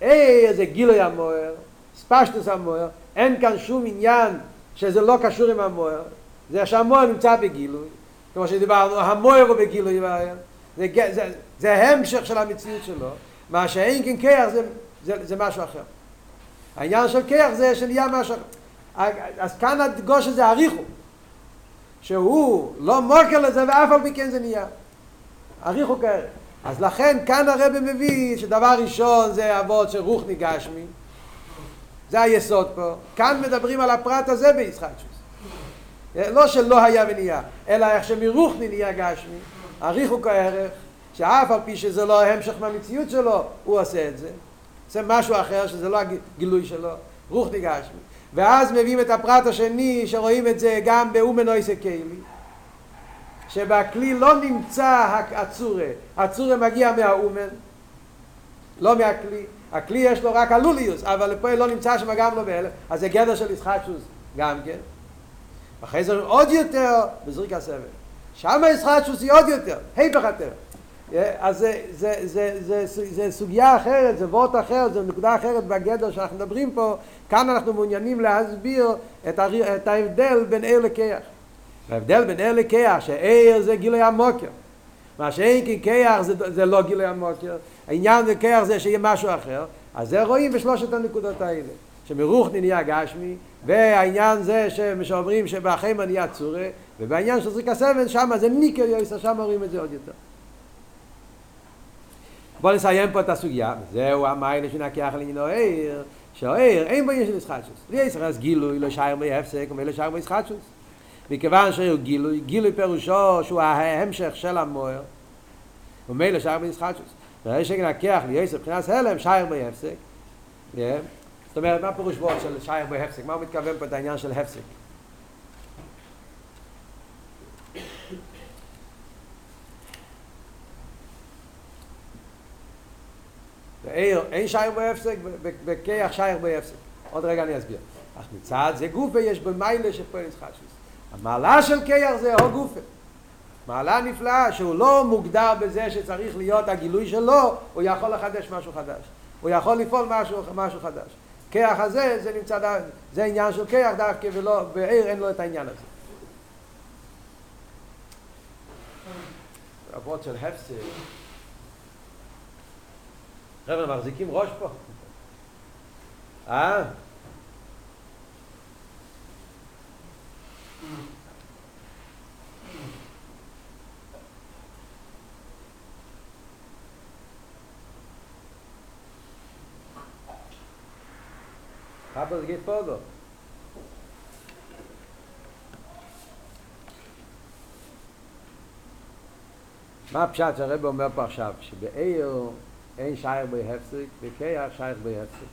עיר זה גילוי המוער, ספשטוס המוער, אין כאן שום עניין שזה לא קשור עם המוער, זה שהמוער נמצא בגילוי, כמו שדיברנו, המוער הוא בגילוי, זה, זה, המשך של המציאות שלו, מה שאין כן כיח זה, זה, זה משהו אחר. העניין של כיח זה שנהיה משהו אחר. אז כאן הדגוש הזה אריכו, שהוא לא מוקר לזה ואף על פי כן זה נהיה. אריכו כאלה. אז לכן כאן הרב מביא שדבר ראשון זה אבות של רוח ניגשמי, זה היסוד פה. כאן מדברים על הפרט הזה בישחטשוס. לא שלא היה ונהיה, אלא איך שמרוחני נהיה גשמי, אריכו כערך, שאף על פי שזה לא המשך מהמציאות שלו, הוא עושה את זה. זה משהו אחר שזה לא הגילוי שלו, רוח ניגשמי. ואז מביאים את הפרט השני, שרואים את זה גם באומנויסה קיילי, שבכלי לא נמצא הצורה, הצורה מגיע מהאומן, לא מהכלי. הכלי יש לו רק הלוליוס, אבל פה לא נמצא שם גם לא באלה, אז זה גדר של ישחטשוס גם כן. אחרי זה עוד יותר בזריק הסבל. שם ישחטשוס היא עוד יותר, היפך הטבע. אז זה, זה, זה, זה, זה, זה סוגיה אחרת, זה וורט אחר, זה נקודה אחרת בגדר שאנחנו מדברים פה, כאן אנחנו מעוניינים להסביר את, הר... את ההבדל בין עיר לכיח. ההבדל בין עיר לכיח, שעיר זה גילוי המוקר. מה שאין כי כיח זה, זה לא גילוי המוקר, העניין בכיח זה שיהיה משהו אחר, אז זה רואים בשלושת הנקודות האלה. שמרוחני נהיה גשמי, והעניין זה שאומרים שבחמא נהיה צורה, ובעניין של זריק הסבן שם זה ניקר יויסר, שם רואים את זה עוד יותר. בואו נסיים פה את הסוגיה, זהו המיילה שנקיח על עניינו עיר, שהעיר אין בו עניין של ישחטשוס. ויש אז גילוי לא שייר בי הפסק, ומילא שייר בי ישחטשוס. מכיוון שהוא גילוי, גילוי פירושו שהוא ההמשך של המוער, ומילא שייר בי ישחטשוס. והרי שנקיח ליוסף מבחינת הלם, שייר בי הפסק. זאת אומרת, מה פירוש בו של שייר בי הפסק? מה הוא מתכוון פה את העניין של הפסק? אין שייר בהפסק, בכיח שייר בהפסק. עוד רגע אני אסביר. אך מצד זה גופה יש במיילה שפועל ישחטשוס. המעלה של כיח זה הו גופה. מעלה נפלאה שהוא לא מוגדר בזה שצריך להיות הגילוי שלו, הוא יכול לחדש משהו חדש. הוא יכול לפעול משהו, משהו חדש. כיח הזה, זה נמצא, דה, זה עניין של כיח דווקא, ולא, בעיר אין לו את העניין הזה. אבות של הפסק. חבר'ה, מחזיקים ראש פה? אה? Es geht vor מה הפשט שהרב אומר פה עכשיו? שבעיר אין שייך בי הפסיק, וכיח שייך בי הפסיק.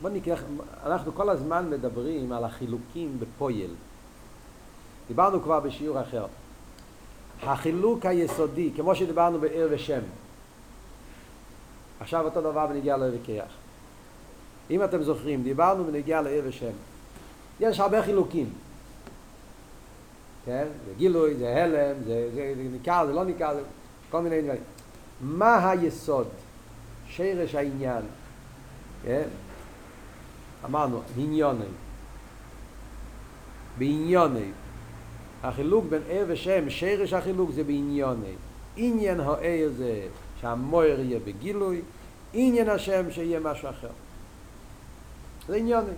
בוא ניקח, אנחנו כל הזמן מדברים על החילוקים בפויל. דיברנו כבר בשיעור אחר. החילוק היסודי, כמו שדיברנו בעיר ושם, עכשיו אותו דבר בנגיע לעיר וכיח. אם אתם זוכרים, דיברנו בנגיע לעיר ושם. יש הרבה חילוקים. כן? זה גילוי, זה הלם, זה, זה, זה ניכר, זה לא ניכר, זה כל מיני דברים. מה היסוד, שרש העניין, כן? אמרנו, עניוני. בעניוני. החילוק בין ער ושם, שרש החילוק זה בעניוני. עניין הער זה שהמויר יהיה בגילוי, עניין השם שיהיה משהו אחר. זה עניוני.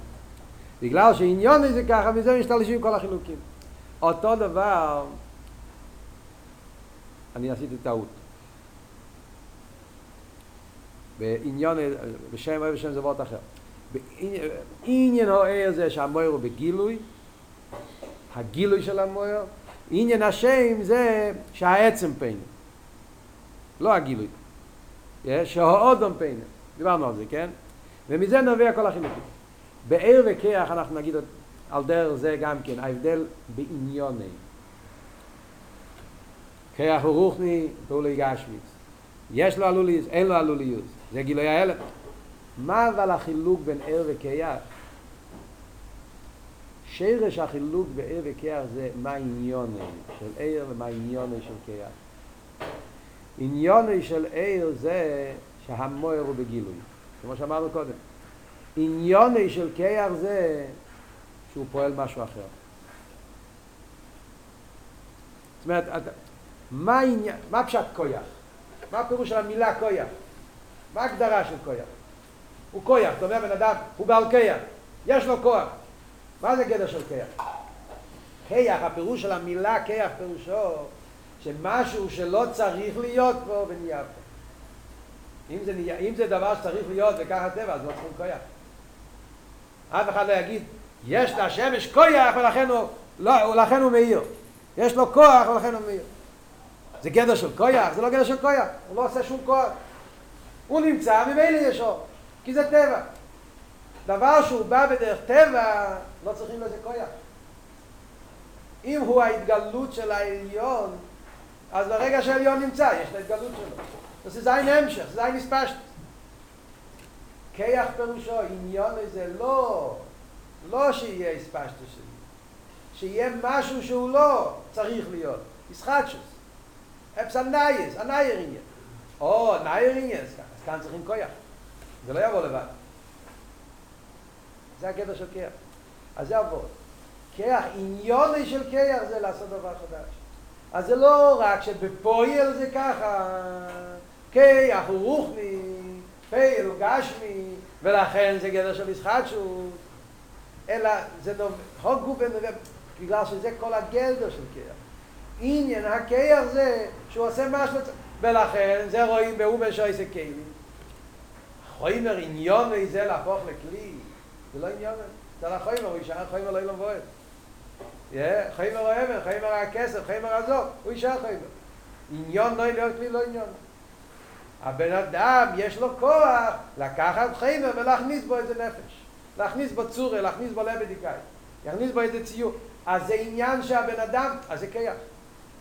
בגלל שעניוני זה ככה, מזה משתלשים כל החילוקים. אותו דבר, אני עשיתי טעות. בעניין, בשם אוהב השם זה וורט אחר. בעניין הער זה שהמויר הוא בגילוי, הגילוי של המויר, עניין השם זה שהעצם פיינה. לא הגילוי. שהאודום פיינה. דיברנו על זה, כן? ומזה נובע כל החילוקים. בעיר וכיח אנחנו נגיד על דרך זה גם כן, ההבדל בעניוני. כיח הוא רוחני, פעולי גשמיץ. יש לו עלוליוס, אין לו עלוליוס. זה גילוי ההלם. מה אבל החילוק בין עיר וכיח? שרש החילוק בעיר וכיח זה מה עניוני של עיר ומה עניוני של כיח. עניוני של עיר זה שהמויר הוא בגילוי, כמו שאמרנו קודם. עניוני של כיח זה שהוא פועל משהו אחר. זאת אומרת, מה, עניין, מה פשט כויח? מה הפירוש של המילה כויח? מה ההגדרה של כויח? הוא כויח, זאת אומרת, בן אדם, הוא בעל כיח, יש לו כוח. מה זה גדר של כיח? כיח, הפירוש של המילה כיח פירושו שמשהו שלא צריך להיות פה ונהיה פה. אם זה, אם זה דבר שצריך להיות וככה טבע, אז לא צריכים כויח. אף אחד לא יגיד, יש לשמש כויח ולכן הוא, לא, ולכן הוא מאיר. יש לו כוח ולכן הוא מאיר. זה גדר של כויח? זה לא גדר של כויח. הוא לא עושה שום כוח. הוא נמצא, ממילא יש אור. כי זה טבע. דבר שהוא בא בדרך טבע, לא צריכים לזה כויח. אם הוא ההתגלות של העליון, אז ברגע שהעליון נמצא, יש את ההתגלות שלו. זה זין המשך, זה זין מספשת. כיח פירושו, עניון זה לא, לא שיהיה הספשת שלי. שיהיה משהו שהוא לא צריך להיות. ישחטשוס. אפס הנייס, הנייר עניין. או, נייר עניין, אז כאן צריכים כויח. זה לא יבוא לבד. זה הקטע של כיח. אז זה עבוד. כיח, עניוני של כיח זה לעשות דבר חדש. אז זה לא רק שבפועל זה ככה, כיח הוא רוחני, פייל הוא גשמי, ולכן זה גדר של ישחטשות, אלא זה נובע, הוגו ונובע, בגלל שזה כל הגדר של כיח. עניין הכיח זה שהוא עושה משהו, ולכן זה רואים באומן שויסה כלים. חוימר עניון זה להפוך לכלי, זה לא עניון, זה לא חוימר, הוא יישאר חוימר לא ילום בועד. חוימר או אבן, חוימר הכסף, חוימר הזו, הוא יישאר חוימר. עניון לא להיות כלי, לא עניון. הבן אדם יש לו כוח לקחת חיימר ולהכניס בו איזה נפש. להכניס בו צורה, להכניס בו לבדיקאי. להכניס בו איזה ציור. אז זה עניין שהבן אדם, אז זה קייח.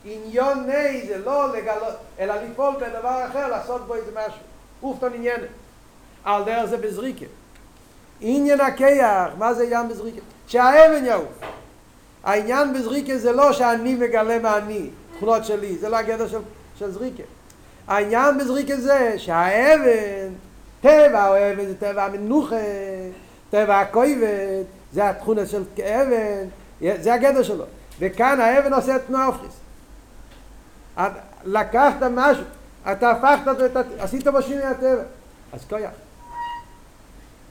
עניון ני זה לא לגלות, אלא לפעול בדבר אחר, לעשות בו איזה משהו. אופתון עניינת. על דרך זה בזריקה. עניין הקייח, מה זה עניין בזריקה? שהאבן יעוף. העניין בזריקה זה לא שאני מגלה מה אני, תכונות שלי, זה לא הגדר של, של זריקה. העניין בזריקה זה שהאבן, טבע האבן זה טבע המנוחה, טבע הכויבת, זה התכונה של אבן, זה הגדר שלו. וכאן האבן עושה תנועה אופריס. לקחת משהו, אתה הפכת עשית בו שינוי הטבע. אז כויח.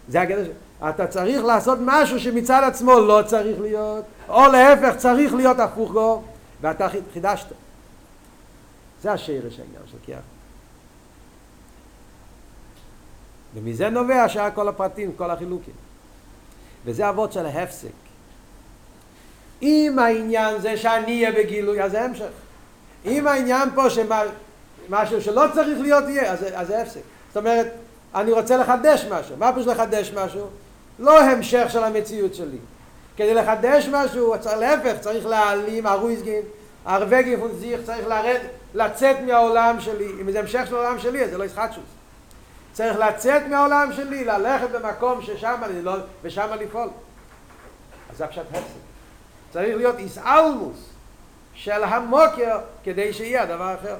זה הגדר שלו. אתה צריך לעשות משהו שמצד עצמו לא צריך להיות, או להפך צריך להיות הפוך בו, ואתה חידשת. זה השרש העניין של כיח. ומזה נובע שאר כל הפרטים, כל החילוקים. וזה אבות של ההפסק. אם העניין זה שאני אהיה בגילוי, אז זה המשך. אם העניין פה שמשהו שלא צריך להיות יהיה, אז זה הפסק. זאת אומרת, אני רוצה לחדש משהו. מה פירוש לחדש משהו? לא המשך של המציאות שלי. כדי לחדש משהו, להפך, צריך להעלים, הרויזגין, הרווגי פונזיך, צריך לרד, לצאת מהעולם שלי. אם זה המשך של העולם שלי, אז זה לא ישחטשוס. צריך לצאת מהעולם שלי, ללכת במקום ששם אני לא, ושם לפעול. אז זה פשט הפסק. צריך להיות איסאלמוס של המוקר כדי שיהיה הדבר אחר.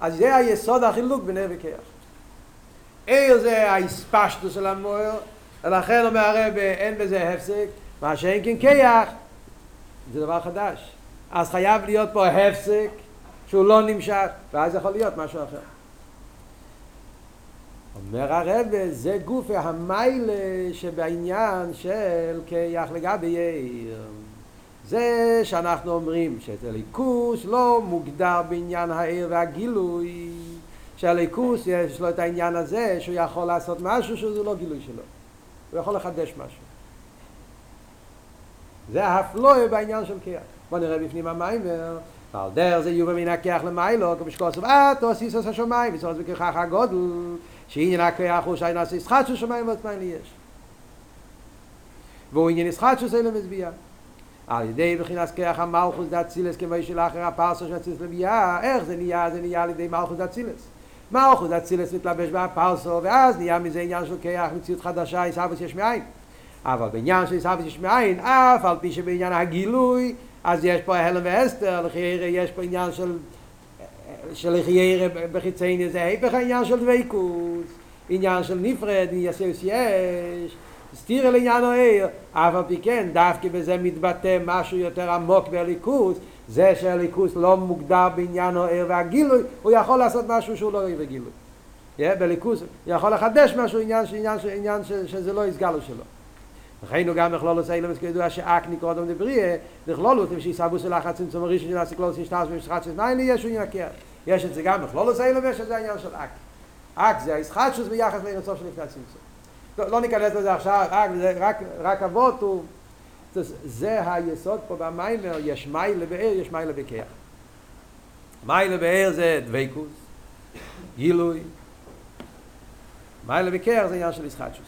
אז זה היסוד החילוק ער וכיח. ער זה האספשטוס של המוער, ולכן אומר הרב אין בזה הפסק, מה שאין כן כיח, זה דבר חדש. אז חייב להיות פה הפסק שהוא לא נמשך, ואז יכול להיות משהו אחר. אומר הרב, זה גוף המיילה שבעניין של כיח לגבי יאיר. זה שאנחנו אומרים שהליכוס לא מוגדר בעניין העיר והגילוי, שהליכוס יש לו את העניין הזה שהוא יכול לעשות משהו שזה לא גילוי שלו. הוא יכול לחדש משהו. זה הפלואה בעניין של כיח. בוא נראה בפנים המיימר. ועל דרך זה יובה מן הכיח למיילו, כמשקוסם, אה, תוסיס עושה שמיים, וסורס בכיחך הגודל, שעניין הכיח הוא שאין עשי שחת של שמיים ועצמיים לי יש. והוא עניין שחת של סלם מזביע. על ידי בחינת כיח המלכוס דאצילס כמו של אחר הפרסה של אצילס לביאה, איך זה נהיה? זה נהיה על ידי מלכוס דאצילס. מלכוס דאצילס מתלבש בפרסה, ואז נהיה מזה עניין של כיח מציאות חדשה, עיסאוויס יש מאין. אבל בעניין של עיסאוויס יש מאין, אף על פי שבעניין הגילוי, אז יש פה הלם ואסתר, לחיירה יש פה עניין של של לחיירה בחיצייני זה היפך העניין של דוויקוס, עניין של נפרד, יסיוס יש, סתיר אל עניין העיר, אבל פי כן, דווקא בזה מתבטא משהו יותר עמוק בליכוס, זה שהליכוס לא מוגדר בעניין העיר והגילוי, הוא יכול לעשות משהו שהוא לא עיר וגילוי. בליכוס, הוא יכול לחדש משהו, עניין, עניין, עניין, עניין שזה לא יסגלו שלו. לכן הוא גם בכלול עושה אילמס כידוע שאק נקרא דם דבריה, בכלול הוא תמשיך סבו של לחץ צמצום הראשון של הסקלוס נשתש במשחת של ניין יש הוא ינקר. יש את זה גם בכלול עושה אילמס שזה העניין של אק. אק זה הישחטשוס ביחס בין רצוף של לפני הצמצום. לא ניכנס לזה עכשיו, זה רק, רק אבות הוא, זה היסוד פה במיימר, יש מיילה באר, יש מיילה בכיח. מיילה באר זה דוויקוס, גילוי, מיילה בכיח זה עניין של ישחטשוס.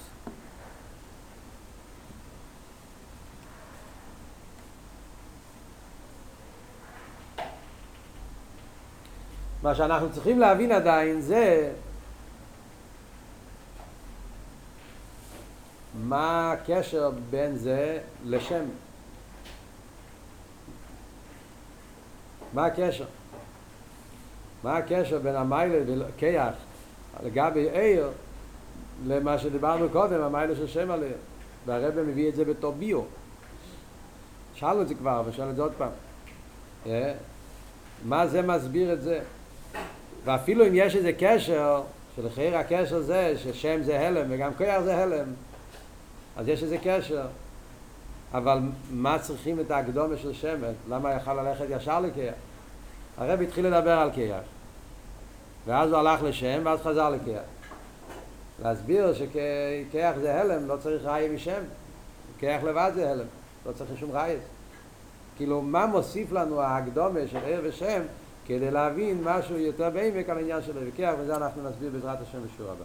מה שאנחנו צריכים להבין עדיין זה מה הקשר בין זה לשם. מה הקשר? מה הקשר בין המיילה וכיח לגבי עיר למה שדיברנו קודם, המיילה של שם עליה. והרבא מביא את זה בתור ביו. שאלנו את זה כבר, ושאל את זה עוד פעם. מה זה מסביר את זה? ואפילו אם יש איזה קשר, שלחייר הקשר זה ששם זה הלם וגם כוח זה הלם, אז יש איזה קשר. אבל מה צריכים את ההקדומה של שמת? למה יכל ללכת ישר לכיח? הרב התחיל לדבר על כיח. ואז הוא הלך לשם ואז חזר לכיח. להסביר שכיח זה הלם, לא צריך ראי משם. כיח לבד זה הלם, לא צריך שום ראי. כאילו, מה מוסיף לנו ההקדומה של עיר ושם כדי להבין משהו יותר בעמק על העניין של הוויכח, וזה אנחנו נסביר בעזרת השם בשיעור הבא.